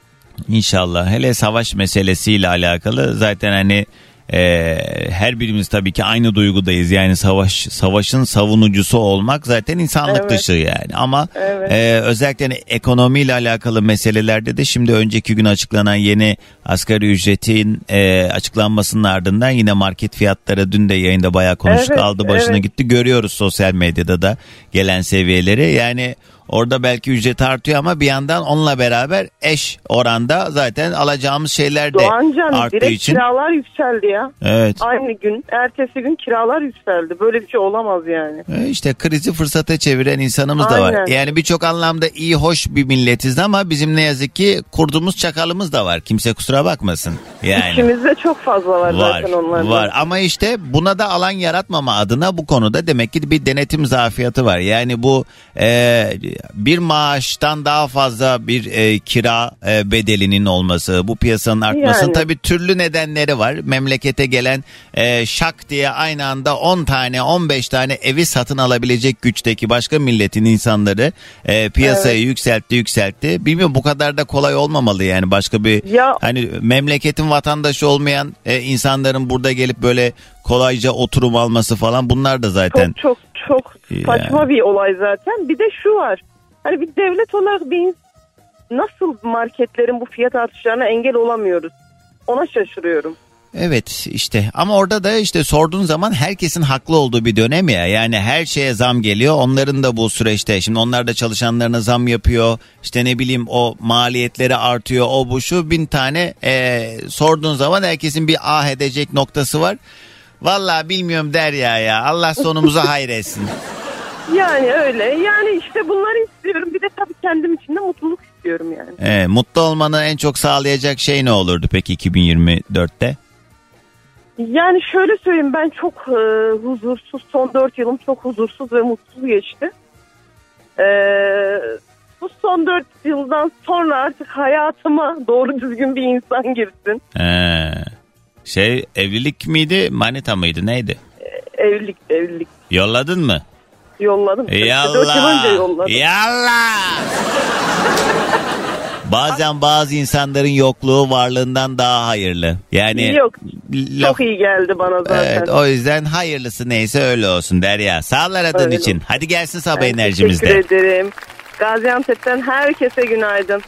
Speaker 1: İnşallah. Hele savaş meselesiyle alakalı zaten hani e, her birimiz tabii ki aynı duygudayız. Yani savaş savaşın savunucusu olmak zaten insanlık
Speaker 9: Evet.
Speaker 1: dışı yani. Ama
Speaker 9: Evet.
Speaker 1: e, özellikle hani ekonomiyle alakalı meselelerde de şimdi önceki gün açıklanan yeni asgari ücretin e, açıklanmasının ardından yine market fiyatları dün de yayında bayağı konuştuk
Speaker 9: Evet,
Speaker 1: aldı başını
Speaker 9: evet.
Speaker 1: gitti. Görüyoruz sosyal medyada da gelen seviyeleri. Yani Orada belki ücret artıyor ama bir yandan onunla beraber eş oranda zaten alacağımız şeyler de
Speaker 9: Doğancan
Speaker 1: arttığı
Speaker 9: direkt
Speaker 1: için.
Speaker 9: kiralar yükseldi ya.
Speaker 1: Evet.
Speaker 9: Aynı gün, ertesi gün kiralar yükseldi. Böyle bir şey olamaz yani.
Speaker 1: E İşte krizi fırsata çeviren insanımız da var.
Speaker 9: Aynen.
Speaker 1: Yani birçok anlamda iyi hoş bir milletiz ama bizim ne yazık ki kurduğumuz çakalımız da var. Kimse kusura bakmasın. Yani.
Speaker 9: İçimizde çok fazla var,
Speaker 1: Var,
Speaker 9: zaten onların.
Speaker 1: var ama işte buna da alan yaratmama adına bu konuda demek ki bir denetim zafiyatı var. Yani bu e, bir maaştan daha fazla bir e, kira e, bedelinin olması, bu piyasanın artması
Speaker 9: Yani.
Speaker 1: tabii türlü nedenleri var. Memlekete gelen e, şak diye aynı anda 10 tane 15 tane evi satın alabilecek güçteki başka milletin insanları e, piyasayı yükseltti yükseltti. Bilmiyorum bu kadar da kolay olmamalı yani başka bir
Speaker 9: Ya
Speaker 1: Hani memleketin vatandaşı olmayan e, insanların burada gelip böyle kolayca oturum alması falan bunlar da zaten
Speaker 9: çok çok çok saçma bir olay zaten. Bir de şu var. Hani bir devlet olarak bir nasıl marketlerin bu fiyat artışlarına engel olamıyoruz? Ona şaşırıyorum.
Speaker 1: Evet işte ama orada da işte sorduğun zaman herkesin haklı olduğu bir dönem ya. Yani her şeye zam geliyor. Onların da bu süreçte şimdi onlar da çalışanlarına zam yapıyor. İşte ne bileyim o maliyetleri artıyor. O bu şu bin tane e, sorduğun zaman herkesin bir ah edecek noktası var. Vallahi bilmiyorum Derya ya. Allah sonumuzu hayretsin. [laughs]
Speaker 9: Yani öyle. Yani işte bunları istiyorum. Bir de tabii kendim için de mutluluk istiyorum yani.
Speaker 1: E, mutlu olmanı en çok sağlayacak şey ne olurdu peki 2024'te?
Speaker 9: Yani şöyle söyleyeyim ben çok e, huzursuz son 4 yılım çok huzursuz ve mutsuz geçti. E, bu son 4 yıldan sonra artık hayatıma doğru düzgün bir insan girsin.
Speaker 1: Ee, şey evlilik miydi manita mıydı neydi?
Speaker 9: Evlilik evlilik
Speaker 1: Yolladın mı?
Speaker 9: yolladım. 4 yıl önce
Speaker 1: Yallah.
Speaker 9: yolladım.
Speaker 1: Yallah. Bazen bazı insanların yokluğu varlığından daha hayırlı. Yani
Speaker 9: Yok
Speaker 1: laf-
Speaker 9: çok iyi geldi bana zaten.
Speaker 1: Evet, o yüzden hayırlısı neyse öyle olsun Derya. Sağ ol aradığın
Speaker 9: Öyle.
Speaker 1: için. Hadi gelsin sabah
Speaker 9: Ben
Speaker 1: enerjimizde.
Speaker 9: Teşekkür ederim. Gaziantep'ten herkese günaydın.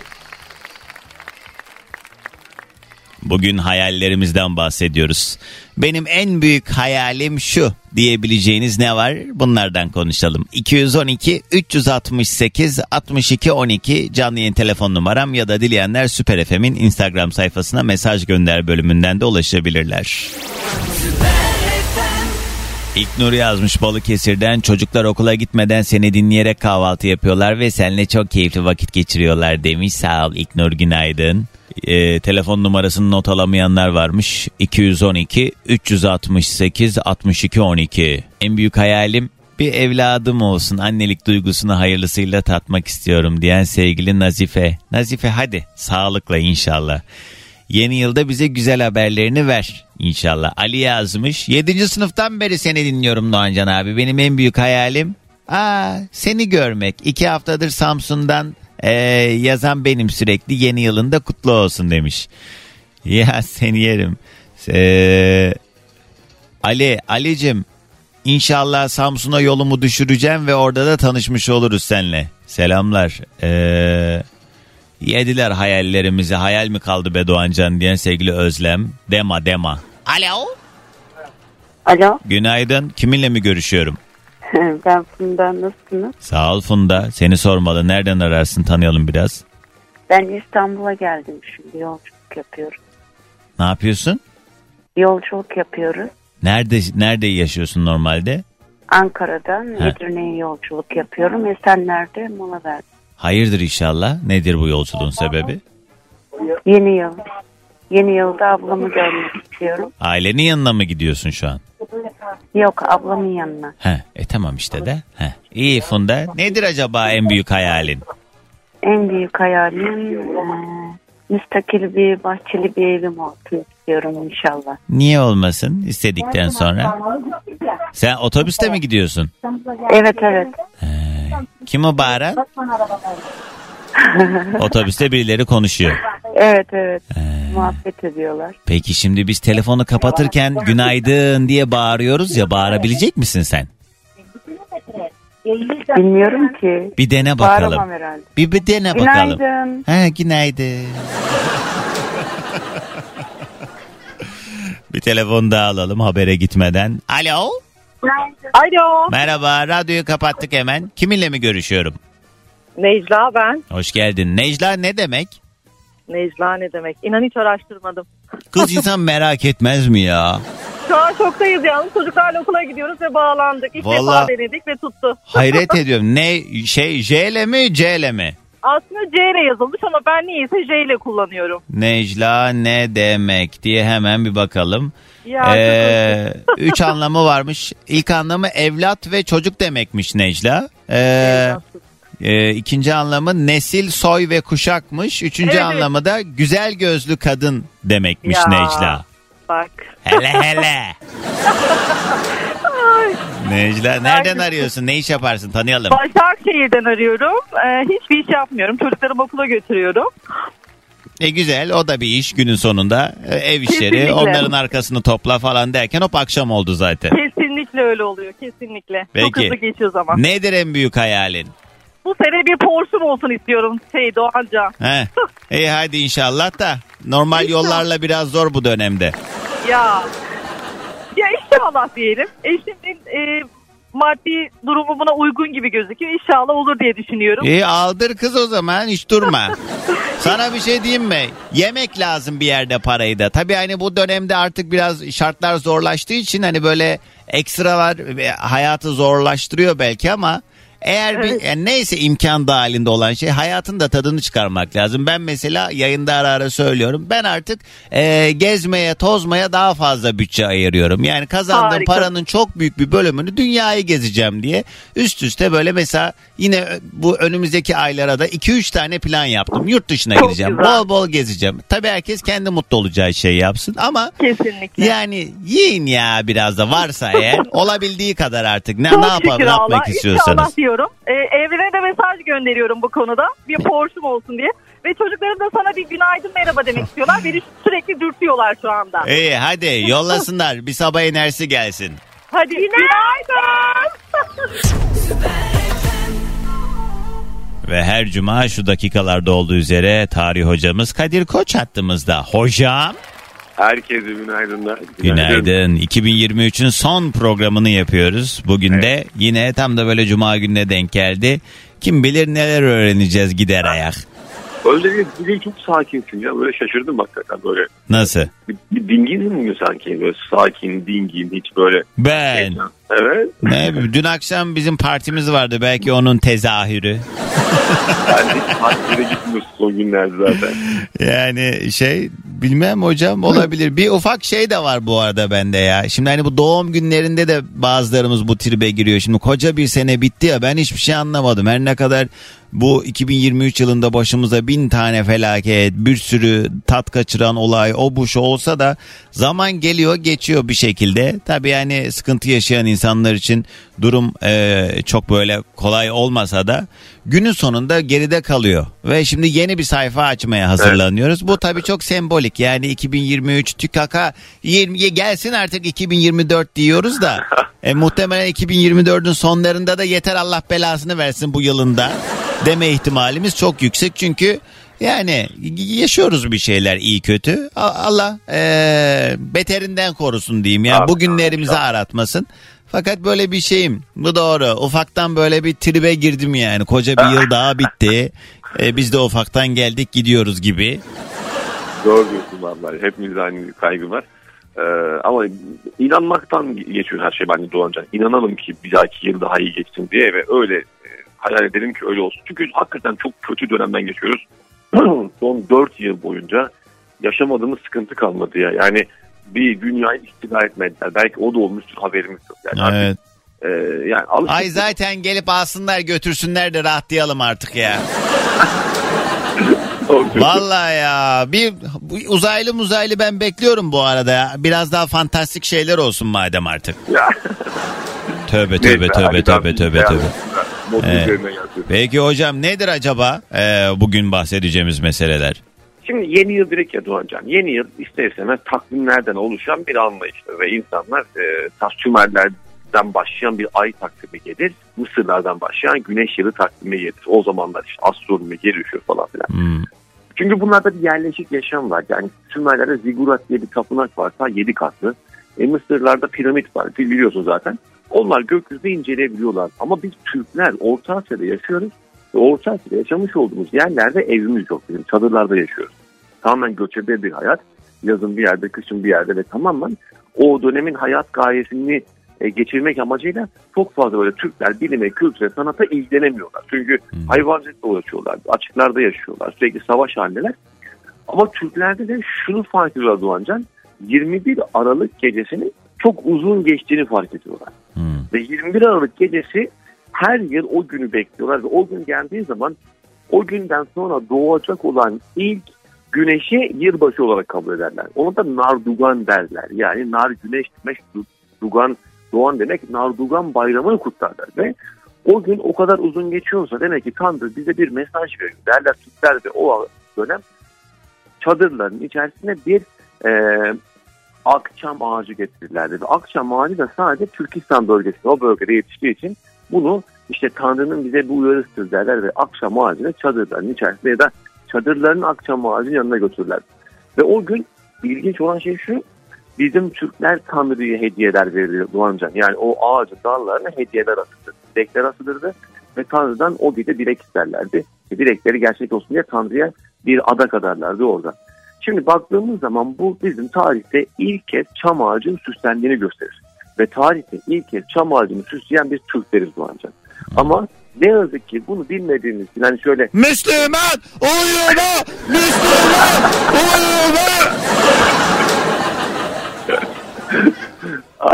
Speaker 1: Bugün hayallerimizden bahsediyoruz. Benim en büyük hayalim şu diyebileceğiniz ne var? Bunlardan konuşalım. 212 368 62 12 canlı yayın telefon numaram ya da dileyenler Süper FM'in Instagram sayfasına mesaj gönder bölümünden de ulaşabilirler. İlknur yazmış Balıkesir'den çocuklar okula gitmeden seni dinleyerek kahvaltı yapıyorlar ve seninle çok keyifli vakit geçiriyorlar demiş. Sağ ol İlknur günaydın. Ee, telefon numarasını not alamayanlar varmış. 212 368 62 12. En büyük hayalim bir evladım olsun annelik duygusunu hayırlısıyla tatmak istiyorum diyen sevgili Nazife. Nazife hadi sağlıkla inşallah. Yeni yılda bize güzel haberlerini ver inşallah. Ali yazmış. 7. sınıftan beri seni dinliyorum Doğancan abi. Benim en büyük hayalim aa, seni görmek. İki haftadır Samsun'dan ee, yazan benim sürekli yeni yılında kutlu olsun demiş. [laughs] Ya seni yerim. Ee, Ali, Ali'cim inşallah Samsun'a yolumu düşüreceğim ve orada da tanışmış oluruz seninle. Selamlar. Ee, Yediler hayallerimizi. Hayal mi kaldı be Doğancan diyen sevgili Özlem. Dema dema. Alo.
Speaker 10: Alo,
Speaker 1: Günaydın. Kiminle mi görüşüyorum? [laughs]
Speaker 10: ben Funda. Nasılsınız?
Speaker 1: Sağ ol Funda. Seni sormalı. Nereden ararsın tanıyalım biraz.
Speaker 10: Ben İstanbul'a geldim şimdi. Yolculuk yapıyorum.
Speaker 1: Ne yapıyorsun?
Speaker 10: Yolculuk yapıyoruz.
Speaker 1: Nerede nerede yaşıyorsun normalde?
Speaker 10: Ankara'dan Edirne'ye yolculuk yapıyorum. Esenler'de mola verdim.
Speaker 1: Hayırdır inşallah. Nedir bu yolculuğun sebebi?
Speaker 10: Yeni yıl. Yeni yılda ablamı görmek istiyorum.
Speaker 1: Ailenin yanına mı gidiyorsun şu an?
Speaker 10: Yok ablamın yanına.
Speaker 1: He, e tamam işte de. He. İyi Funda. Nedir acaba en büyük hayalin?
Speaker 10: En büyük hayalim eee, müstakil bir bahçeli bir evim olsun istiyorum inşallah.
Speaker 1: Niye olmasın istedikten sonra? Sen otobüste mi gidiyorsun?
Speaker 10: Evet evet.
Speaker 1: Kim o bağıran? [laughs] Otobüste birileri konuşuyor.
Speaker 10: Evet evet. Muhabbet ediyorlar.
Speaker 1: Peki şimdi biz telefonu kapatırken günaydın diye bağırıyoruz ya bağırabilecek misin sen?
Speaker 10: Bilmiyorum ki.
Speaker 1: Bir dene bakalım.
Speaker 10: Bağıramam herhalde.
Speaker 1: Bir, bir dene bakalım.
Speaker 10: Günaydın.
Speaker 1: Ha, günaydın. [laughs] bir telefon daha alalım habere gitmeden. Alo.
Speaker 7: Alo.
Speaker 1: Merhaba radyoyu kapattık hemen. Kiminle mi görüşüyorum?
Speaker 7: Necla ben.
Speaker 1: Hoş geldin. Necla ne demek?
Speaker 7: Necla ne demek? İnan hiç araştırmadım.
Speaker 1: Kız insan merak etmez mi ya?
Speaker 7: Şu an şoktayız yalnız. Çocuklarla okula gidiyoruz ve bağlandık. İlk
Speaker 1: Vallahi-
Speaker 7: defa denedik ve tuttu.
Speaker 1: Hayret [laughs] ediyorum. Ne şey J ile mi C ile mi?
Speaker 7: Aslında C ile yazılmış ama ben niyeyse J ile kullanıyorum.
Speaker 1: Necla ne demek diye hemen bir bakalım.
Speaker 7: Ya,
Speaker 1: Ee, üç [laughs] anlamı varmış. İlk anlamı evlat ve çocuk demekmiş Necla. Ee, e, ikinci anlamı nesil, soy ve kuşakmış. Üçüncü
Speaker 7: Evet.
Speaker 1: anlamı da güzel gözlü kadın demekmiş
Speaker 7: Ya.
Speaker 1: Necla.
Speaker 7: Bak.
Speaker 1: Hele hele. [laughs] Necla nereden arıyorsun? Ne iş yaparsın? Tanıyalım.
Speaker 7: Başakşehir'den arıyorum. Ee, hiçbir iş yapmıyorum. Çocuklarımı okula götürüyorum.
Speaker 1: E güzel o da bir iş günün sonunda. E, ev işleri
Speaker 7: Kesinlikle.
Speaker 1: onların arkasını topla falan derken hop akşam oldu zaten.
Speaker 7: Kesinlikle öyle oluyor. Kesinlikle. Çok
Speaker 1: Peki.
Speaker 7: hızlı geçiyor zaman.
Speaker 1: Nedir en büyük hayalin?
Speaker 7: Bu sene bir Porsche'm olsun istiyorum şey Doğanca.
Speaker 1: He. İyi [laughs] hadi inşallah da normal yollarla biraz zor bu dönemde.
Speaker 7: Ya. İnşallah diyelim. Eşimin e, maddi durumu buna uygun gibi gözüküyor. İnşallah olur diye düşünüyorum.
Speaker 1: İyi aldır kız o zaman hiç durma. [laughs] Sana bir şey diyeyim mi? Yemek lazım bir yerde parayı da. Tabii hani bu dönemde artık biraz şartlar zorlaştığı için hani böyle ekstralar ve hayatı zorlaştırıyor belki ama eğer bir yani neyse imkan dahilinde olan şey hayatın da tadını çıkarmak lazım. Ben mesela yayında ara ara söylüyorum. Ben artık e, gezmeye, tozmaya daha fazla bütçe ayırıyorum. Yani kazandığım
Speaker 7: Harika.
Speaker 1: paranın çok büyük bir bölümünü dünyayı gezeceğim diye üst üste böyle mesela yine bu önümüzdeki aylara da 2-3 tane plan yaptım. Yurt dışına
Speaker 7: Çok
Speaker 1: gideceğim.
Speaker 7: güzel.
Speaker 1: Bol bol gezeceğim. Tabii herkes kendi mutlu olacağı şey yapsın ama
Speaker 7: Kesinlikle.
Speaker 1: yani yiyin ya biraz da varsa eğer [laughs] olabildiği kadar artık ne,
Speaker 7: Çok
Speaker 1: ne yapalım
Speaker 7: Allah.
Speaker 1: yapmak istiyorsanız.
Speaker 7: İnşallah diyorum. E, evrene de mesaj gönderiyorum bu konuda. Bir Porsche'm olsun diye. Ve çocuklarım da sana bir günaydın merhaba demek istiyorlar. Beni sürekli dürtüyorlar şu anda.
Speaker 1: İyi hadi yollasınlar bir sabah enerjisi gelsin.
Speaker 7: Hadi günaydın.
Speaker 1: Ve her cuma şu dakikalarda olduğu üzere tarih hocamız Kadir Koç hattımızda. Hocam
Speaker 11: Herkese günaydınlar.
Speaker 1: günaydın. 2023'ün son programını yapıyoruz. Bugün de yine tam da böyle cuma gününe denk geldi. Kim bilir neler öğreneceğiz gider ayak.
Speaker 11: Öyle değil, bugün çok sakinsin ya. Böyle şaşırdım hakikaten böyle.
Speaker 1: Nasıl?
Speaker 11: Bir, bir dingin mi sanki? Böyle sakin, dingin, hiç böyle.
Speaker 1: Ben.
Speaker 11: Evet.
Speaker 1: Ne, dün akşam bizim partimiz vardı. Belki onun tezahürü.
Speaker 11: Ben hiç gitmiyorsun son günlerde zaten.
Speaker 1: Yani şey bilmem hocam olabilir. Bir ufak şey de var bu arada bende ya. Şimdi hani bu doğum günlerinde de bazılarımız bu tribe giriyor. Şimdi koca bir sene bitti ya ben hiçbir şey anlamadım. Her ne kadar bu 2023 yılında başımıza bin tane felaket, bir sürü tat kaçıran olay, o bu şu olsa da zaman geliyor geçiyor bir şekilde. Tabii yani sıkıntı yaşayan insanlar için durum eee, çok böyle kolay olmasa da günün sonunda geride kalıyor. Ve şimdi yeni bir sayfa açmaya hazırlanıyoruz. Bu tabii çok sembolik yani 2023 tükaka 20 gelsin artık 2024 diyoruz da [laughs] e, muhtemelen 2024'ün sonlarında da yeter Allah belasını versin bu yılında deme ihtimalimiz çok yüksek çünkü yani yaşıyoruz bir şeyler iyi kötü. Allah eee, beterinden korusun diyeyim. Yani
Speaker 11: Amin,
Speaker 1: bugünlerimizi aratmasın. Fakat böyle bir şeyim. Bu doğru. Ufaktan böyle bir tribe girdim yani. Koca bir yıl daha bitti. E, biz de ufaktan geldik gidiyoruz gibi.
Speaker 11: Doğru diyorsun vallahi. Hepimizde aynı kaygı var. Ee, ama inanmaktan geçiyor her şey bence Doğancan. İnanalım ki bir dahaki yıl daha iyi geçsin diye ve öyle e, hayal edelim ki öyle olsun. Çünkü hakikaten çok kötü dönemden geçiyoruz. [clears throat] Son 4 yıl boyunca yaşamadığımız sıkıntı kalmadı ya. Yani bir dünyayı istila etmediler. Belki o da olmuştur haberimiz yok. Yani
Speaker 1: Evet.
Speaker 11: e, yani alıştık-
Speaker 1: Ay zaten gelip alsınlar götürsünler de rahatlayalım artık ya. [laughs] Vallahi ya bir uzaylı muzaylı ben bekliyorum bu arada ya. Biraz daha fantastik şeyler olsun madem artık. Tövbe
Speaker 11: Neyse,
Speaker 1: tövbe tövbe tövbe
Speaker 11: ben-
Speaker 1: tövbe
Speaker 11: Mutlu
Speaker 1: Evet.
Speaker 11: üzerine gelsin.
Speaker 1: Peki hocam nedir acaba e, bugün bahsedeceğimiz meseleler?
Speaker 11: Şimdi yeni yıl direkt ya Doğancan. Yeni yıl ister istemez takvimlerden oluşan bir anlayıştır. Ve insanlar e, tas Sümerlerden başlayan bir ay takvimi gelir. Mısırlardan başlayan güneş yılı takvimi gelir. O zamanlar işte astronomi gelişiyor falan filan.
Speaker 1: Hmm.
Speaker 11: Çünkü bunlarda bir yerleşik yaşam var. Yani Sümerlerde zigurat diye bir tapınak var. Ta 7 katlı. E, Mısırlarda piramit var. Biliyorsun zaten. Onlar gökyüzü inceleyebiliyorlar. Ama biz Türkler Orta Asya'da yaşıyoruz. Ve Orta Asya'da yaşamış olduğumuz yerlerde evimiz yok bizim. Çadırlarda yaşıyoruz. Tamamen göçebe bir hayat. Yazın bir yerde, kışın bir yerde ve tamamen o dönemin hayat gayesini e, geçirmek amacıyla çok fazla böyle Türkler bilime, kültüre, sanata ilgilenemiyorlar. Çünkü hayvancılıkla uğraşıyorlar, açıklarda yaşıyorlar, sürekli savaş halindeler. Ama Türklerde de şunu fark ediyorlar Doğancan, 21 Aralık gecesinin çok uzun geçtiğini fark ediyorlar. Ve 21 Aralık gecesi her yıl o günü bekliyorlar ve o gün geldiği zaman o günden sonra doğacak olan ilk güneşi yılbaşı olarak kabul ederler. Ona da Nardugan derler. Yani nar güneş demek, du- dugan doğan demek Nardugan bayramını kutlarlar ve o gün o kadar uzun geçiyorsa demek ki Tanrı bize bir mesaj veriyor. Derler Türkler de o dönem çadırların içerisine bir e, akçam ağacı getirirlerdi. Ve akçam ağacı da sadece Türkistan bölgesinde o bölgede yetiştiği için bunu işte Tanrı'nın bize bu uyarısıdır derler ve akşam ağacını çadırların içerisinde ya da çadırların akşam ağacının yanına götürürler. Ve o gün ilginç olan şey şu bizim Türkler Tanrı'ya hediyeler veriyor Doğancan. Yani o ağacın dallarına hediyeler asılır. Dilekler asılırdı ve Tanrı'dan o gece dilek isterlerdi. Ve dilekleri gerçek olsun diye Tanrı'ya bir adak adarlardı orada. Şimdi baktığımız zaman bu bizim tarihte ilk kez çam ağacının süslendiğini gösterir. Ve tarihte ilk kez çam ağacını süsleyen bir Türkleriz Doğancan. Ama ne yazık ki bunu bilmediğimiz için hani şöyle
Speaker 1: Müslüman uyuma! Müslüman uyuma! [laughs]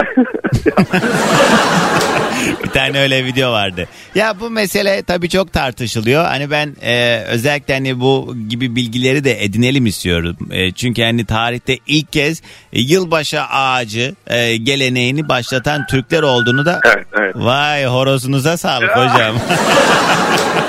Speaker 1: bir tane öyle video vardı. Ya bu mesele tabii çok tartışılıyor. Hani ben e, özellikle hani bu gibi bilgileri de edinelim istiyorum. E, çünkü hani tarihte ilk kez e, yılbaşı ağacı e, geleneğini başlatan Türkler olduğunu da
Speaker 11: Evet, evet.
Speaker 1: Vay horozunuza sağlık hocam. [laughs]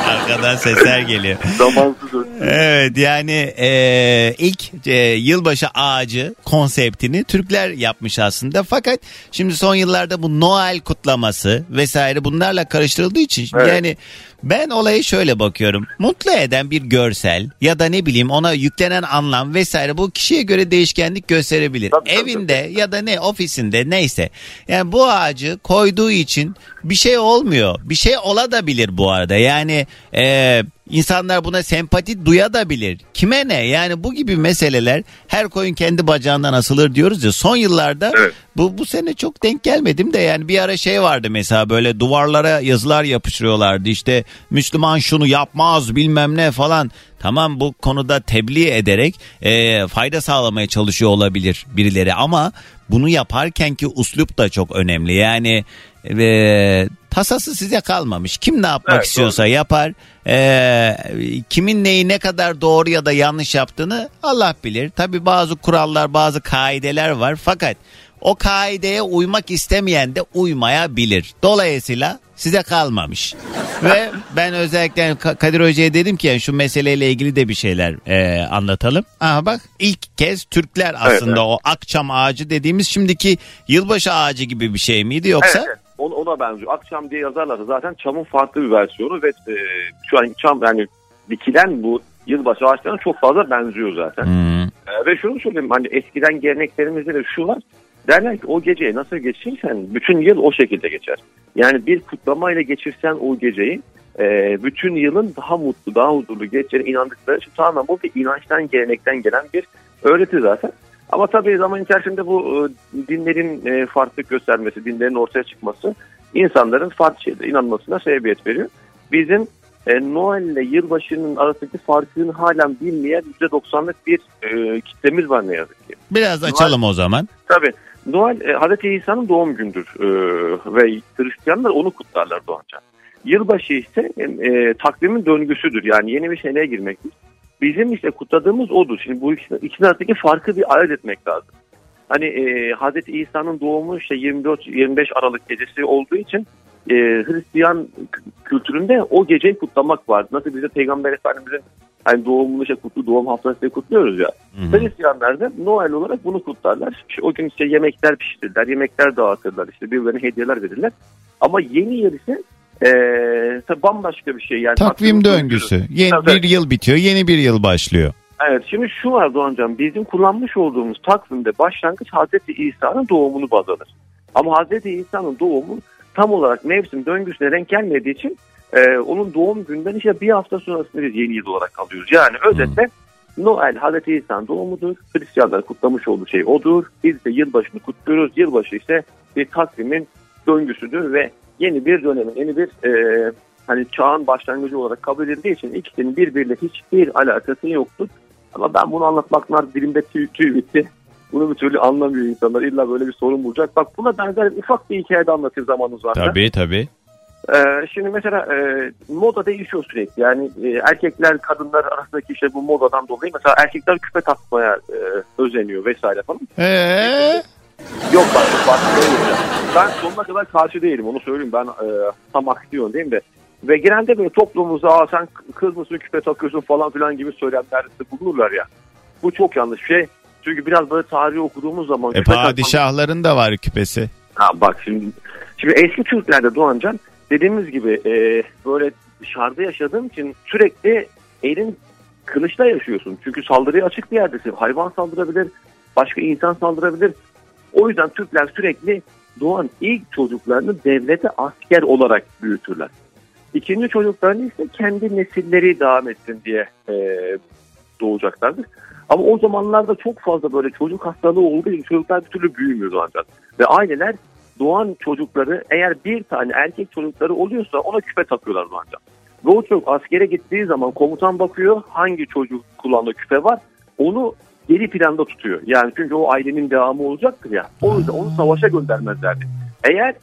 Speaker 1: Arkadan sesler geliyor.
Speaker 11: Zamansız.
Speaker 1: Evet yani e, ilk e, yılbaşı ağacı konseptini Türkler yapmış aslında. Fakat şimdi son yıllarda bu Noel kutlaması vesaire bunlarla karıştırıldığı için
Speaker 11: Evet.
Speaker 1: yani ben olayı şöyle bakıyorum. Mutlu eden bir görsel ya da ne bileyim ona yüklenen anlam vesaire bu kişiye göre değişkenlik gösterebilir.
Speaker 11: Tabii, tabii,
Speaker 1: Evinde ya da ne ofisinde neyse. Yani bu ağacı koyduğu için bir şey olmuyor. Bir şey ola da bilir bu arada. Yani e, insanlar buna sempati duyabilir. Kime ne? Yani bu gibi meseleler her koyun kendi bacağından asılır diyoruz ya. Son yıllarda
Speaker 11: Evet.
Speaker 1: bu bu sene çok denk gelmedim de yani bir ara şey vardı mesela böyle duvarlara yazılar yapıştırıyorlardı. İşte Müslüman şunu yapmaz bilmem ne falan. Tamam bu konuda tebliğ ederek e, fayda sağlamaya çalışıyor olabilir birileri ama bunu yaparken ki uslup da çok önemli. Yani e, tasası size kalmamış. Kim ne yapmak
Speaker 11: Evet,
Speaker 1: istiyorsa yapar. E, kimin neyi ne kadar doğru ya da yanlış yaptığını Allah bilir. Tabi bazı kurallar bazı kaideler var fakat o kaideye uymak istemeyen de uymayabilir. Dolayısıyla size kalmamış. [laughs] Ve ben özellikle Ka- Kadir Hoca'ya dedim ki yani şu meseleyle ilgili de bir şeyler e, anlatalım. Aha bak ilk kez Türkler aslında
Speaker 11: evet.
Speaker 1: o akçam ağacı dediğimiz şimdiki yılbaşı ağacı gibi bir şey miydi yoksa?
Speaker 11: Evet, evet. Ona, ona benziyor. Akşam diye yazarlarsa zaten çamın farklı bir versiyonu ve e, şu an çam yani dikilen bu yılbaşı ağaçlarına çok fazla benziyor zaten.
Speaker 1: Hmm.
Speaker 11: E, ve şunu söyleyeyim hani eskiden geleneklerimizde de şu var. Derler ki o geceyi nasıl geçirirsen bütün yıl o şekilde geçer. Yani bir kutlamayla geçirsen o geceyi e, bütün yılın daha mutlu, daha huzurlu geçeceğine inandıkları için tamamen bu bir inançtan, gelenekten gelen bir öğreti zaten. Ama tabii zaman içerisinde bu e, dinlerin e, farklılık göstermesi, dinlerin ortaya çıkması insanların farklı şeylere inanmasına sebebiyet veriyor. bizim e, Noel ile yılbaşının arasındaki farkını halen bilmeyen %90'lık bir e, kitlemiz var ne yazık ki.
Speaker 1: Biraz açalım o zaman.
Speaker 11: Tabii. Noel e, Hazreti İsa'nın doğum gündür e, ve Hristiyanlar onu kutlarlar Doğancan. Yılbaşı ise e, takvimin döngüsüdür yani yeni bir seneye girmektir. Bizim işte kutladığımız odur. Şimdi bu ikisinin, ikisinin arasındaki farkı bir ayırt etmek lazım. Hani e, Hazreti İsa'nın doğumu işte 24-25 Aralık gecesi olduğu için e, Hristiyan kültüründe o geceyi kutlamak var. Nasıl biz de Peygamber Efendimiz'in hani doğumunu işte kutlu doğum haftası kutluyoruz ya. Hristiyanlar da Noel olarak bunu kutlarlar. İşte o gün işte yemekler pişirirler, yemekler dağıtırlar, işte birbirlerine hediyeler verirler. Ama yeni yıl ise e, tabii bambaşka bir şey. Yani
Speaker 1: Takvim döngüsü. Yeni
Speaker 11: Tabii.
Speaker 1: bir yıl bitiyor, yeni bir yıl başlıyor.
Speaker 11: Evet şimdi şu var Doğancan bizim kullanmış olduğumuz takvimde başlangıç Hazreti İsa'nın doğumunu baz alır. Ama Hazreti İsa'nın doğumu tam olarak mevsim döngüsüne denk gelmediği için e, onun doğum günden işte bir hafta sonrasında biz yeni yıl olarak alıyoruz. Yani özetle Noel Hazreti İsa'nın doğumudur. Hristiyanlar kutlamış olduğu şey odur. Biz de yılbaşını kutluyoruz. Yılbaşı ise bir takvimin döngüsüdür ve yeni bir dönemin, yeni bir e, hani çağın başlangıcı olarak kabul edildiği için ikisinin birbiriyle hiçbir alakası yoktur. Ama ben bunu anlatmaklar dilimde tüy, tüy bitti. Bunu bir türlü anlamıyor insanlar. İlla böyle bir sorun bulacak. Bak buna benzer ufak bir hikaye de anlatayım zamanınız varsa.
Speaker 1: Tabii tabii.
Speaker 11: Ee, şimdi mesela e, moda değişiyor sürekli. Yani e, erkekler kadınlar arasındaki işte bu modadan dolayı mesela erkekler küpe takmaya e, özeniyor vesaire falan.
Speaker 1: Ee?
Speaker 11: Yok bak ya. Ben sonuna kadar karşı değilim onu söyleyeyim ben e, tam aksiyon değil mi? Ve genelde böyle toplumumuzda Aa, sen kız mısın küpe takıyorsun falan filan gibi söylemlerde bulunurlar ya. Bu çok yanlış şey. Çünkü biraz böyle tarihi okuduğumuz zaman
Speaker 1: E padişahların da var küpesi.
Speaker 11: Ha bak şimdi şimdi eski Türklerde Doğancan dediğimiz gibi e, böyle dışarıda yaşadığım için sürekli elin kılıçla yaşıyorsun. Çünkü saldırıya açık bir yerdesin. Hayvan saldırabilir, başka insan saldırabilir. O yüzden Türkler sürekli doğan ilk çocuklarını devlete asker olarak büyütürler. İkinci çocuklarını ise kendi nesilleri devam etsin diye e, doğacaklardır. Ama o zamanlarda çok fazla böyle çocuk hastalığı olduğu için çocuklar bir türlü büyümüyordu ancak. Ve aileler doğan çocukları eğer bir tane erkek çocukları oluyorsa ona küpe takıyorlar ancak. Ve o çocuk askere gittiği zaman komutan bakıyor hangi çocuk kulağında küpe var onu geri planda tutuyor. Yani çünkü o ailenin devamı olacaktır ya. O yüzden onu savaşa göndermezlerdi. Eğer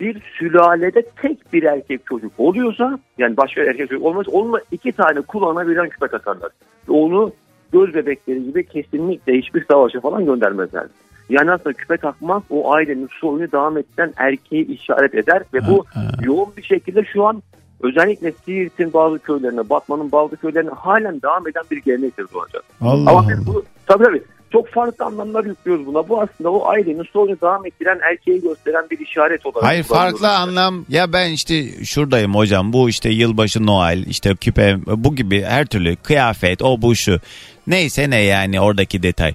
Speaker 11: bir sülalede tek bir erkek çocuk oluyorsa yani başka erkek çocuk olmazsa onunla iki tane kulağına birden küpe takarlar. Onu göz bebekleri gibi kesinlikle hiçbir savaşa falan göndermezler. Yani aslında küpe takmak o ailenin soyunu devam eden erkeği işaret eder ve bu yoğun bir şekilde şu an özellikle Siirt'in bazı köylerine, Batman'ın bazı köylerine halen devam eden bir gelenektir doğacak.
Speaker 1: Allah
Speaker 11: Ama biz bu tabii tabii çok farklı anlamlar yüklüyoruz buna. Bu aslında o ailenin soyunu devam ettiren erkeği gösteren bir işaret olarak.
Speaker 1: Hayır farklı anlam ya ben işte şuradayım hocam bu işte yılbaşı Noel işte küpe bu gibi her türlü kıyafet o bu şu neyse ne yani oradaki detay.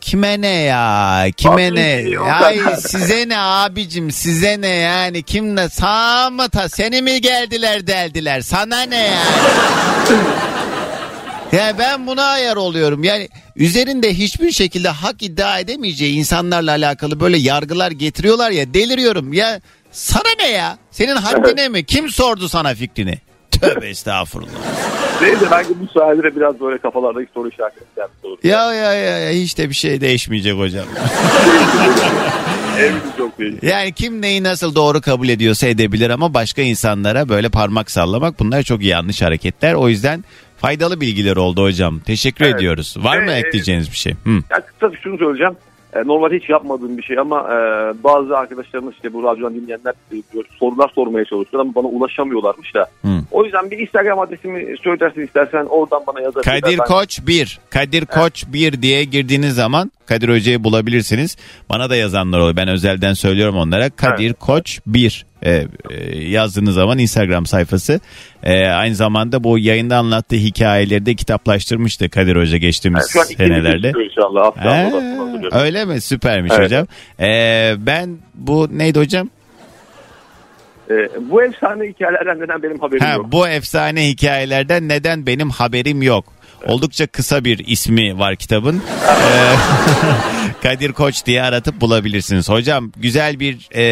Speaker 1: Kime ne ya kime
Speaker 11: Abi,
Speaker 1: ne ay size ne abicim size ne yani kim ne sağ mı ta seni mi geldiler deldiler sana ne yani. Ya ben buna ayar oluyorum. Yani üzerinde hiçbir şekilde hak iddia edemeyeceği insanlarla alakalı böyle yargılar getiriyorlar ya deliriyorum. Ya sana ne ya? Senin haddine mi? Kim sordu sana fikrini? Tövbe estağfurullah.
Speaker 11: Neyse belki bu sayede biraz böyle kafalardaki soru işaretleri yapmış olur.
Speaker 1: Ya ya ya ya, hiç de bir şey değişmeyecek hocam. [laughs]
Speaker 11: Eminim çok değil.
Speaker 1: Yani kim neyi nasıl doğru kabul ediyorsa edebilir ama başka insanlara böyle parmak sallamak bunlar çok yanlış hareketler. O yüzden faydalı bilgiler oldu hocam. Teşekkür
Speaker 11: Evet.
Speaker 1: ediyoruz. Var mı
Speaker 11: Evet.
Speaker 1: ekleyeceğiniz bir şey? Hı.
Speaker 11: Ya kısa şunu söyleyeceğim. E, Normal hiç yapmadığım bir şey ama e, bazı arkadaşlarımız işte bu radyodan dinleyenler e, sorular sormaya çalışıyorlar ama bana ulaşamıyorlarmış da.
Speaker 1: Hı.
Speaker 11: O yüzden bir Instagram adresimi söylersin istersen oradan bana yazabilirsin.
Speaker 1: Kadir
Speaker 11: Ben-
Speaker 1: Koç 1. Kadir Koç 1 diye girdiğiniz zaman Kadir Hoca'yı bulabilirsiniz. Bana da yazanlar oluyor. Ben özelden söylüyorum onlara. Kadir Koç 1 e, e, yazdığınız zaman Instagram sayfası. E, aynı zamanda bu yayında anlattığı hikayeleri de kitaplaştırmıştı Kadir Hoca geçtiğimiz
Speaker 11: Yani
Speaker 1: senelerde.
Speaker 11: inşallah.
Speaker 1: Ee, öyle mi? Süpermiş
Speaker 11: Evet.
Speaker 1: hocam. E, ben bu neydi hocam?
Speaker 11: E, bu efsane hikayelerden neden benim haberim
Speaker 1: Ha,
Speaker 11: yok.
Speaker 1: bu efsane hikayelerden neden benim haberim yok? Oldukça kısa bir ismi var kitabın. Ee, [laughs] Kadir Koç diye aratıp bulabilirsiniz. Hocam güzel bir e,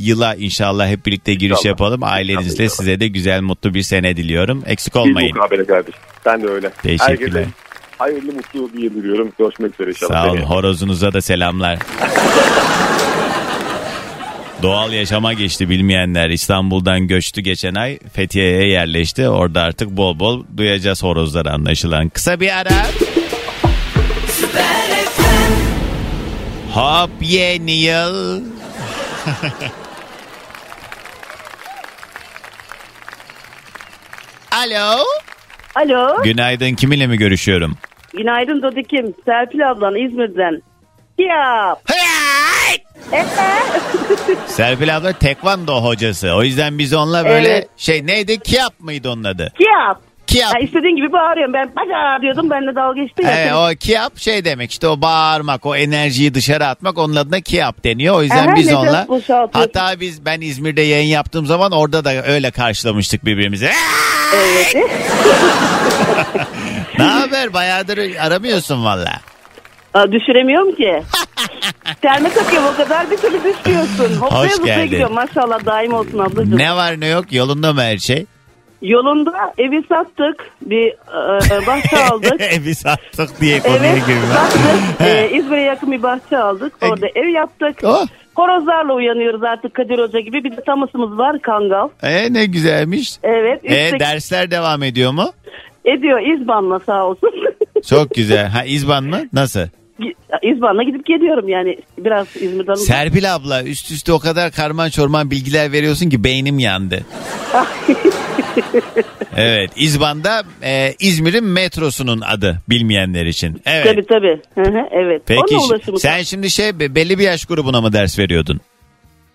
Speaker 1: yıla inşallah hep birlikte giriş
Speaker 11: İnşallah.
Speaker 1: yapalım. Ailenizle
Speaker 11: İnşallah.
Speaker 1: size de güzel mutlu bir sene diliyorum. Eksik olmayın.
Speaker 11: mukabele kardeşim. Sen de öyle.
Speaker 1: Teşekkürler.
Speaker 11: Herkese hayırlı mutlu bir yıl diliyorum. Görüşmek üzere inşallah.
Speaker 1: Sağ olun. Horozunuza da selamlar. [laughs] Doğal yaşama geçti bilmeyenler. İstanbul'dan göçtü geçen ay. Fethiye'ye yerleşti. Orada artık bol bol duyacağız horozları anlaşılan. Kısa bir ara. Hop yeni yıl. [laughs] Alo.
Speaker 8: Alo.
Speaker 1: Günaydın. Kiminle mi görüşüyorum?
Speaker 8: Günaydın Dodikim. Serpil ablan İzmir'den. Ya.
Speaker 1: Serpil abla tekvando hocası. O yüzden biz onunla böyle
Speaker 8: Evet.
Speaker 1: şey neydi? Kiyap mıydı onun adı?
Speaker 8: Kiyap.
Speaker 1: Kiyap.
Speaker 8: Ya istediğin gibi bağırıyorum. Ben baca diyordum. Benle dalga geçti ya.
Speaker 1: Evet, o kiyap şey demek işte o bağırmak, o enerjiyi dışarı atmak onun adına kiyap deniyor. O yüzden
Speaker 8: Aha,
Speaker 1: biz onunla hatta biz ben İzmir'de yayın yaptığım zaman orada da öyle karşılamıştık birbirimizi.
Speaker 8: Evet. [laughs]
Speaker 1: ne haber? Bayağıdır aramıyorsun valla.
Speaker 8: Aa, düşüremiyorum ki. [laughs] Terme takıyorum o kadar bir türlü düşmüyorsun. Hoplaya
Speaker 1: Hoş
Speaker 8: zıplaya
Speaker 1: geldin.
Speaker 8: gidiyorum. Maşallah daim olsun ablacığım.
Speaker 1: Ne var ne yok yolunda mı her şey?
Speaker 8: Yolunda evi sattık. Bir e, bahçe [laughs] aldık.
Speaker 1: Evi sattık diye konuya
Speaker 8: Evet
Speaker 1: girme.
Speaker 8: sattık. Ee, İzmir'e yakın bir bahçe aldık. Orada ev yaptık.
Speaker 1: Oh.
Speaker 8: Horozlarla uyanıyoruz artık Kadir Hoca gibi. Bir de tamasımız var Kangal.
Speaker 1: E, ne güzelmiş.
Speaker 8: Evet.
Speaker 1: E,
Speaker 8: üstteki-
Speaker 1: dersler devam ediyor mu?
Speaker 8: Ediyor İzban'la sağ olsun. [laughs]
Speaker 1: Çok güzel. Ha İzban mı? Nasıl?
Speaker 8: İzban'la gidip geliyorum yani. Biraz İzmir'den.
Speaker 1: Serpil abla üst üste o kadar karman çorman bilgiler veriyorsun ki beynim yandı. [laughs] evet İzban'da e, İzmir'in metrosunun adı bilmeyenler için. Evet.
Speaker 8: Tabii tabii. Hı hı, evet.
Speaker 1: Peki sen şimdi şey be- belli bir yaş grubuna mı ders veriyordun?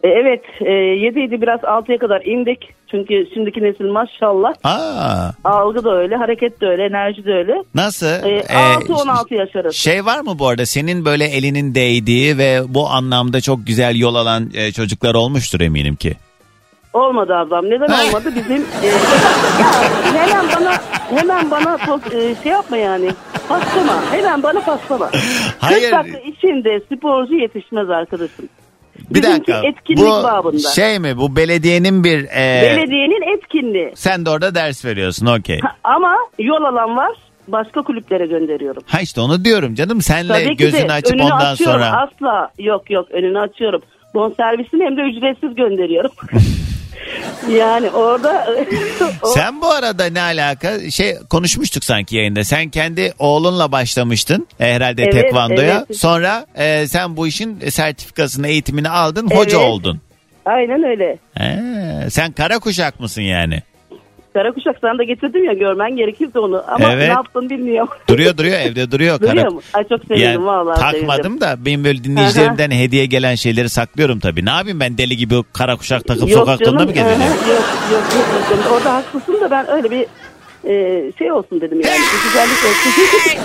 Speaker 8: E, evet. E, 7 idi biraz 6'ya kadar indik. Çünkü şimdiki nesil maşallah.
Speaker 1: Aa,
Speaker 8: Algı da öyle, hareket de öyle, enerji de öyle.
Speaker 1: nasıl? Ee,
Speaker 8: 6-16 yaş arası.
Speaker 1: Şey var mı bu arada senin böyle elinin değdiği ve bu anlamda çok güzel yol alan e, çocuklar olmuştur eminim ki.
Speaker 8: Olmadı ablam. Neden olmadı? Bizim e, [laughs] ya, hemen bana hemen bana e, şey yapma yani. Paslama. Hemen bana paslama.
Speaker 1: Hayır.
Speaker 8: 40 dakika içinde sporcu yetişmez arkadaşım.
Speaker 1: Bir
Speaker 8: Bizimki
Speaker 1: dakika.
Speaker 8: etkinlik
Speaker 1: bu
Speaker 8: babında.
Speaker 1: şey mi bu belediyenin bir e,
Speaker 8: Belediyenin etkinliği.
Speaker 1: sen de orada ders veriyorsun okey.
Speaker 8: Ha, Ama yol alan var. Başka kulüplere gönderiyorum.
Speaker 1: Ha işte onu diyorum canım senle
Speaker 8: Tabii ki
Speaker 1: gözünü
Speaker 8: de
Speaker 1: açıp
Speaker 8: önünü
Speaker 1: ondan
Speaker 8: açıyorum.
Speaker 1: sonra.
Speaker 8: Asla yok yok önünü açıyorum. Bon servisini hem de ücretsiz gönderiyorum. [laughs] yani orada o- [laughs]
Speaker 1: Sen bu arada ne alaka şey konuşmuştuk sanki yayında. Sen kendi oğlunla başlamıştın e, herhalde
Speaker 8: Evet,
Speaker 1: tekvandoya.
Speaker 8: evet.
Speaker 1: Sonra e, sen bu işin sertifikasını eğitimini aldın hoca
Speaker 8: Evet.
Speaker 1: oldun.
Speaker 8: aynen öyle.
Speaker 1: He, sen kara kuşak mısın yani?
Speaker 8: Kara kuşak sana da getirdim ya görmen gerekirdi onu. Ama
Speaker 1: Evet.
Speaker 8: ne yaptın bilmiyorum. [laughs]
Speaker 1: Duruyor duruyor evde duruyor.
Speaker 8: Duruyor
Speaker 1: kara...
Speaker 8: mu? Ay çok sevindim
Speaker 1: Yani
Speaker 8: vallahi.
Speaker 1: takmadım
Speaker 8: sevindim.
Speaker 1: da benim böyle dinleyicilerimden hediye gelen şeyleri saklıyorum tabii. Ne yapayım ben deli gibi o kara kuşak takıp
Speaker 8: Yok
Speaker 1: sokakta mı gezeceğim?
Speaker 8: aha, Yok yok yok. yok. Orada haklısın da ben öyle bir e, şey olsun dedim yani. Bir güzellik olsun. [laughs]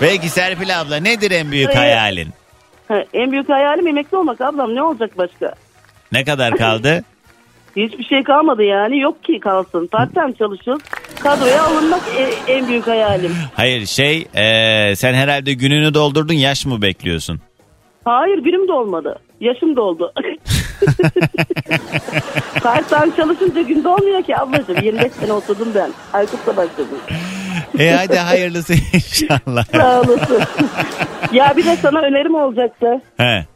Speaker 1: Peki Serpil abla nedir en büyük
Speaker 8: Evet.
Speaker 1: hayalin?
Speaker 8: Ha, en büyük hayalim emekli olmak ablam ne olacak başka?
Speaker 1: Ne kadar kaldı? [laughs]
Speaker 8: Hiçbir şey kalmadı yani yok ki kalsın. Part time çalışıyoruz. Kadroya alınmak e- en büyük hayalim.
Speaker 1: Hayır şey e, sen herhalde gününü doldurdun yaş mı bekliyorsun?
Speaker 8: Hayır günüm de olmadı. Yaşım doldu. [laughs] Part time çalışınca gün dolmuyor ki ablacığım. 25 sene oturdum ben. Aykut'la başladım.
Speaker 1: E hadi hayırlısı [laughs] inşallah.
Speaker 8: Sağ olasın. ya bir de sana önerim olacaktı.
Speaker 1: He,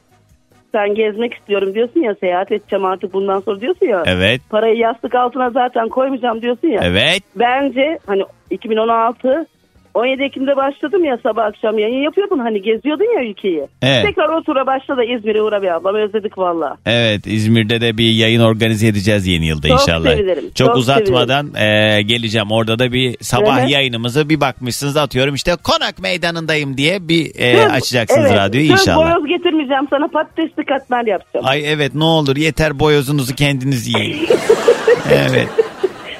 Speaker 8: Sen gezmek istiyorum diyorsun ya seyahat edeceğim artık bundan sonra diyorsun ya.
Speaker 1: evet.
Speaker 8: Parayı yastık altına zaten koymayacağım diyorsun ya.
Speaker 1: Evet.
Speaker 8: Bence hani 2016 17 Ekim'de başladım ya sabah akşam yayın yapıyordun hani geziyordun ya ülkeyi.
Speaker 1: Evet.
Speaker 8: Tekrar o tura başla da İzmir'e uğra bir ablam özledik valla.
Speaker 1: Evet İzmir'de de bir yayın organize edeceğiz yeni yılda
Speaker 8: Çok
Speaker 1: inşallah.
Speaker 8: sevinirim,
Speaker 1: Çok,
Speaker 8: çok
Speaker 1: uzatmadan e, geleceğim. Orada da bir sabah
Speaker 8: Evet.
Speaker 1: yayınımızı bir bakmışsınız atıyorum işte konak meydanındayım diye bir e,
Speaker 8: Söz-
Speaker 1: açacaksınız
Speaker 8: evet,
Speaker 1: radyoyu
Speaker 8: söz
Speaker 1: inşallah.
Speaker 8: boyoz getirmeyeceğim sana patatesli katmer yapacağım.
Speaker 1: Ay evet ne olur yeter boyozunuzu kendiniz yiyin. [laughs] evet.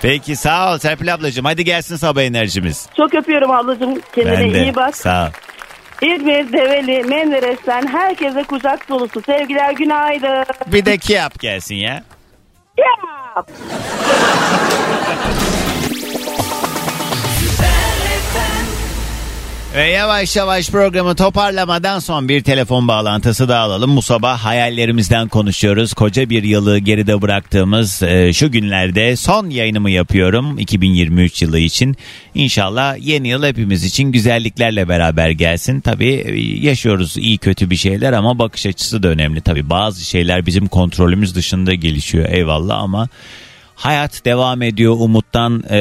Speaker 1: Peki sağ ol Serpil ablacığım hadi gelsin sabah enerjimiz.
Speaker 8: Çok öpüyorum ablacığım kendine
Speaker 1: Ben de
Speaker 8: iyi bak.
Speaker 1: sağ ol.
Speaker 8: İzmir, Develi, Menderes'ten herkese kucak dolusu sevgiler günaydın.
Speaker 1: Bir de kiyap gelsin ya.
Speaker 8: Ya.
Speaker 1: Ve yavaş yavaş programı toparlamadan son bir telefon bağlantısı da alalım. Bu sabah hayallerimizden konuşuyoruz. Koca bir yılı geride bıraktığımız e, şu günlerde son yayınımı yapıyorum 2023 yılı için. İnşallah yeni yıl hepimiz için güzelliklerle beraber gelsin. Tabii e, yaşıyoruz iyi kötü bir şeyler ama bakış açısı da önemli. Tabii bazı şeyler bizim kontrolümüz dışında gelişiyor eyvallah ama Hayat devam ediyor umuttan e,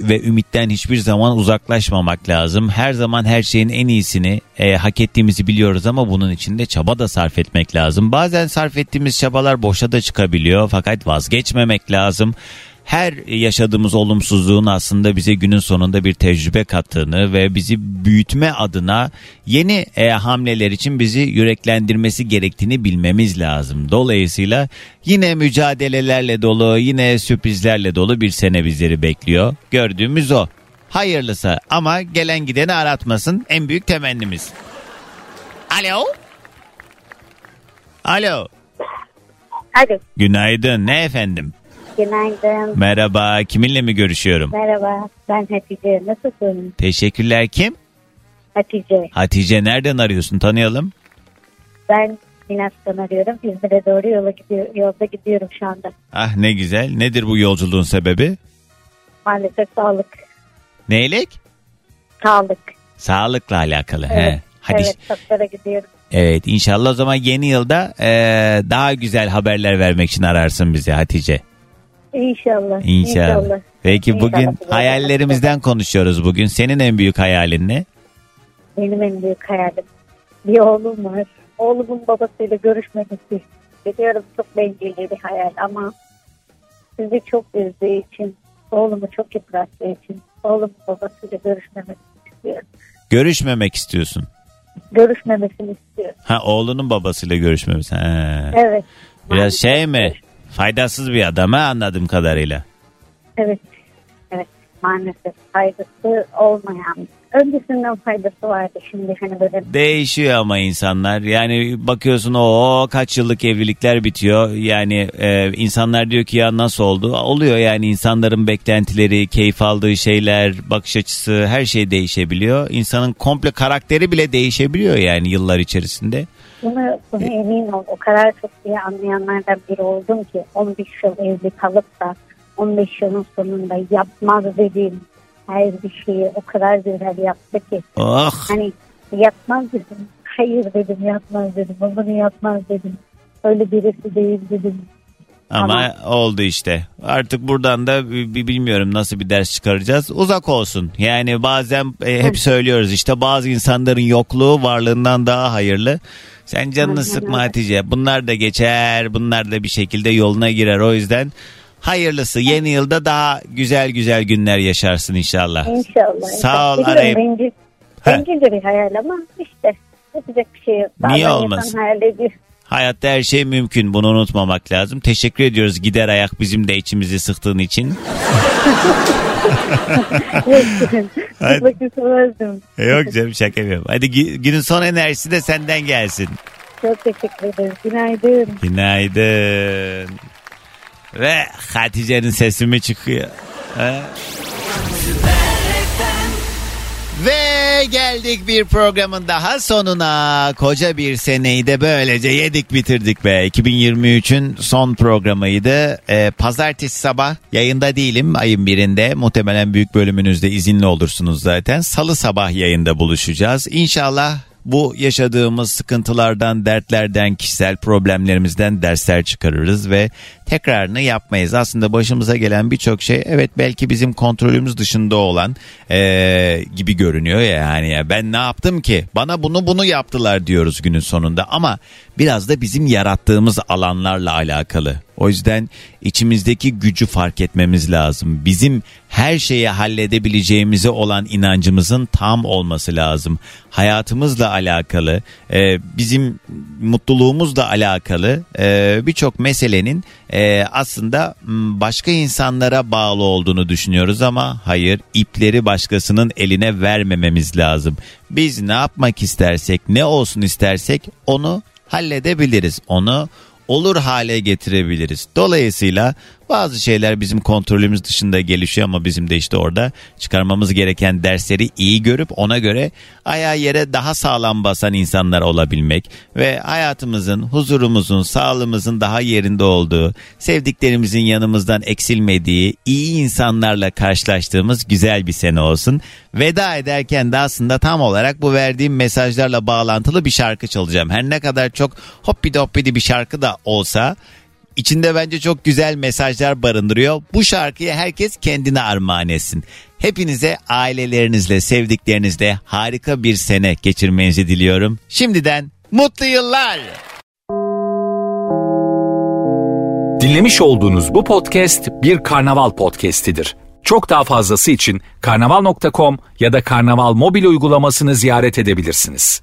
Speaker 1: ve ümitten hiçbir zaman uzaklaşmamak lazım. Her zaman her şeyin en iyisini e, hak ettiğimizi biliyoruz ama bunun için de çaba da sarf etmek lazım. Bazen sarf ettiğimiz çabalar boşa da çıkabiliyor fakat vazgeçmemek lazım her yaşadığımız olumsuzluğun aslında bize günün sonunda bir tecrübe kattığını ve bizi büyütme adına yeni e, hamleler için bizi yüreklendirmesi gerektiğini bilmemiz lazım. Dolayısıyla yine mücadelelerle dolu, yine sürprizlerle dolu bir sene bizleri bekliyor. Gördüğümüz o. Hayırlısı ama gelen gideni aratmasın en büyük temennimiz. Alo? Alo.
Speaker 12: Alo.
Speaker 1: Günaydın. Ne efendim?
Speaker 12: Günaydın.
Speaker 1: Merhaba. Kiminle mi görüşüyorum?
Speaker 12: Merhaba. Ben Hatice. Nasılsın?
Speaker 1: Teşekkürler. Kim?
Speaker 12: Hatice.
Speaker 1: Hatice nereden arıyorsun? Tanıyalım.
Speaker 12: Ben Milas'tan arıyorum. İzmir'e doğru yola gidiyor, yolda gidiyorum şu anda.
Speaker 1: Ah ne güzel. Nedir bu yolculuğun sebebi?
Speaker 12: Maalesef sağlık.
Speaker 1: Neylek?
Speaker 12: Sağlık.
Speaker 1: Sağlıkla alakalı.
Speaker 12: Evet.
Speaker 1: He. Hadi.
Speaker 12: Evet. Doktora gidiyorum.
Speaker 1: Evet inşallah o zaman yeni yılda eee, daha güzel haberler vermek için ararsın bizi Hatice.
Speaker 12: İnşallah.
Speaker 1: İnşallah. Peki
Speaker 12: İnşallah.
Speaker 1: bugün hayallerimizden konuşuyoruz bugün. Senin en büyük hayalin ne?
Speaker 12: Benim en büyük hayalim. Bir oğlum var. Oğlumun babasıyla görüşmemesi. Biliyorum çok bencilce bir hayal ama sizi çok üzdüğü için, oğlumu çok yıprattığı için oğlumun babasıyla görüşmemesi istiyorum.
Speaker 1: Görüşmemek istiyorsun.
Speaker 12: Görüşmemesini istiyorum.
Speaker 1: Ha oğlunun babasıyla görüşmemiz. Ha.
Speaker 12: Evet.
Speaker 1: Biraz şey mi? Faydasız bir adam ha anladığım kadarıyla.
Speaker 12: Evet. Evet. Maalesef faydası olmayan. Öncesinden faydası vardı şimdi hani böyle
Speaker 1: Değişiyor ama insanlar. Yani bakıyorsun o kaç yıllık evlilikler bitiyor. Yani e, insanlar diyor ki ya nasıl oldu? Oluyor yani insanların beklentileri, keyif aldığı şeyler, bakış açısı her şey değişebiliyor. İnsanın komple karakteri bile değişebiliyor yani yıllar içerisinde.
Speaker 12: Bunu, bunu emin ol. O kadar çok iyi anlayanlardan biri oldum ki 15 yıl evli kalıp da 15 yılın sonunda yapmaz dediğim her bir şeyi o kadar güzel yaptı ki.
Speaker 1: Oh
Speaker 12: Hani yapmaz dedim. Hayır dedim yapmaz dedim. Bunu yapmaz dedim. Öyle birisi değil dedim.
Speaker 1: Ama oldu işte. Artık buradan da bi- bi- bilmiyorum nasıl bir ders çıkaracağız. Uzak olsun. Yani bazen e, hep söylüyoruz işte bazı insanların yokluğu varlığından daha hayırlı. Sen canını
Speaker 12: Aynen
Speaker 1: sıkma
Speaker 12: öyle.
Speaker 1: Hatice. Bunlar da geçer. Bunlar da bir şekilde yoluna girer. O yüzden hayırlısı. Yeni yılda daha güzel güzel günler yaşarsın inşallah.
Speaker 12: İnşallah.
Speaker 1: Sağ ol, arayıp-
Speaker 12: Bencil, bencilce bir hayal ama işte yapacak bir şey yok.
Speaker 1: Niye
Speaker 12: Bazen
Speaker 1: olmasın?
Speaker 12: hayal ediyor.
Speaker 1: Hayatta her şey mümkün. Bunu unutmamak lazım. Teşekkür ediyoruz gider ayak bizim de içimizi sıktığın için. [laughs] Hadi. Yok canım şaka yapıyorum. Hadi günün son enerjisi de senden gelsin.
Speaker 12: Çok teşekkür ederim. Günaydın.
Speaker 1: Günaydın. Ve Hatice'nin sesi mi çıkıyor? Ha? Ve geldik bir programın daha sonuna. Koca bir seneyi de böylece yedik bitirdik be. 2023'ün son programıydı. Ee, pazartesi sabah yayında değilim ayın birinde. Muhtemelen büyük bölümünüzde izinli olursunuz zaten. Salı sabah yayında buluşacağız. İnşallah bu yaşadığımız sıkıntılardan, dertlerden, kişisel problemlerimizden dersler çıkarırız ve tekrarını yapmayız. Aslında başımıza gelen birçok şey evet belki bizim kontrolümüz dışında olan eee, gibi görünüyor ya yani ya ben ne yaptım ki bana bunu bunu yaptılar diyoruz günün sonunda ama biraz da bizim yarattığımız alanlarla alakalı. O yüzden içimizdeki gücü fark etmemiz lazım. Bizim her şeyi halledebileceğimize olan inancımızın tam olması lazım. Hayatımızla alakalı, e, bizim mutluluğumuzla alakalı e, birçok meselenin e, aslında başka insanlara bağlı olduğunu düşünüyoruz ama hayır ipleri başkasının eline vermememiz lazım. Biz ne yapmak istersek, ne olsun istersek onu halledebiliriz. Onu olur hale getirebiliriz. Dolayısıyla Bazı şeyler bizim kontrolümüz dışında gelişiyor ama bizim de işte orada çıkarmamız gereken dersleri iyi görüp ona göre ayağı yere daha sağlam basan insanlar olabilmek ve hayatımızın, huzurumuzun, sağlığımızın daha yerinde olduğu, sevdiklerimizin yanımızdan eksilmediği, iyi insanlarla karşılaştığımız güzel bir sene olsun. Veda ederken de aslında tam olarak bu verdiğim mesajlarla bağlantılı bir şarkı çalacağım. Her ne kadar çok hoppidi hoppidi bir şarkı da olsa içinde bence çok güzel mesajlar barındırıyor. Bu şarkıyı herkes kendine armağan etsin. Hepinize ailelerinizle, sevdiklerinizle harika bir sene geçirmenizi diliyorum. Şimdiden mutlu yıllar.
Speaker 13: Dinlemiş olduğunuz bu podcast bir karnaval podcastidir. Çok daha fazlası için karnaval.com ya da karnaval mobil uygulamasını ziyaret edebilirsiniz.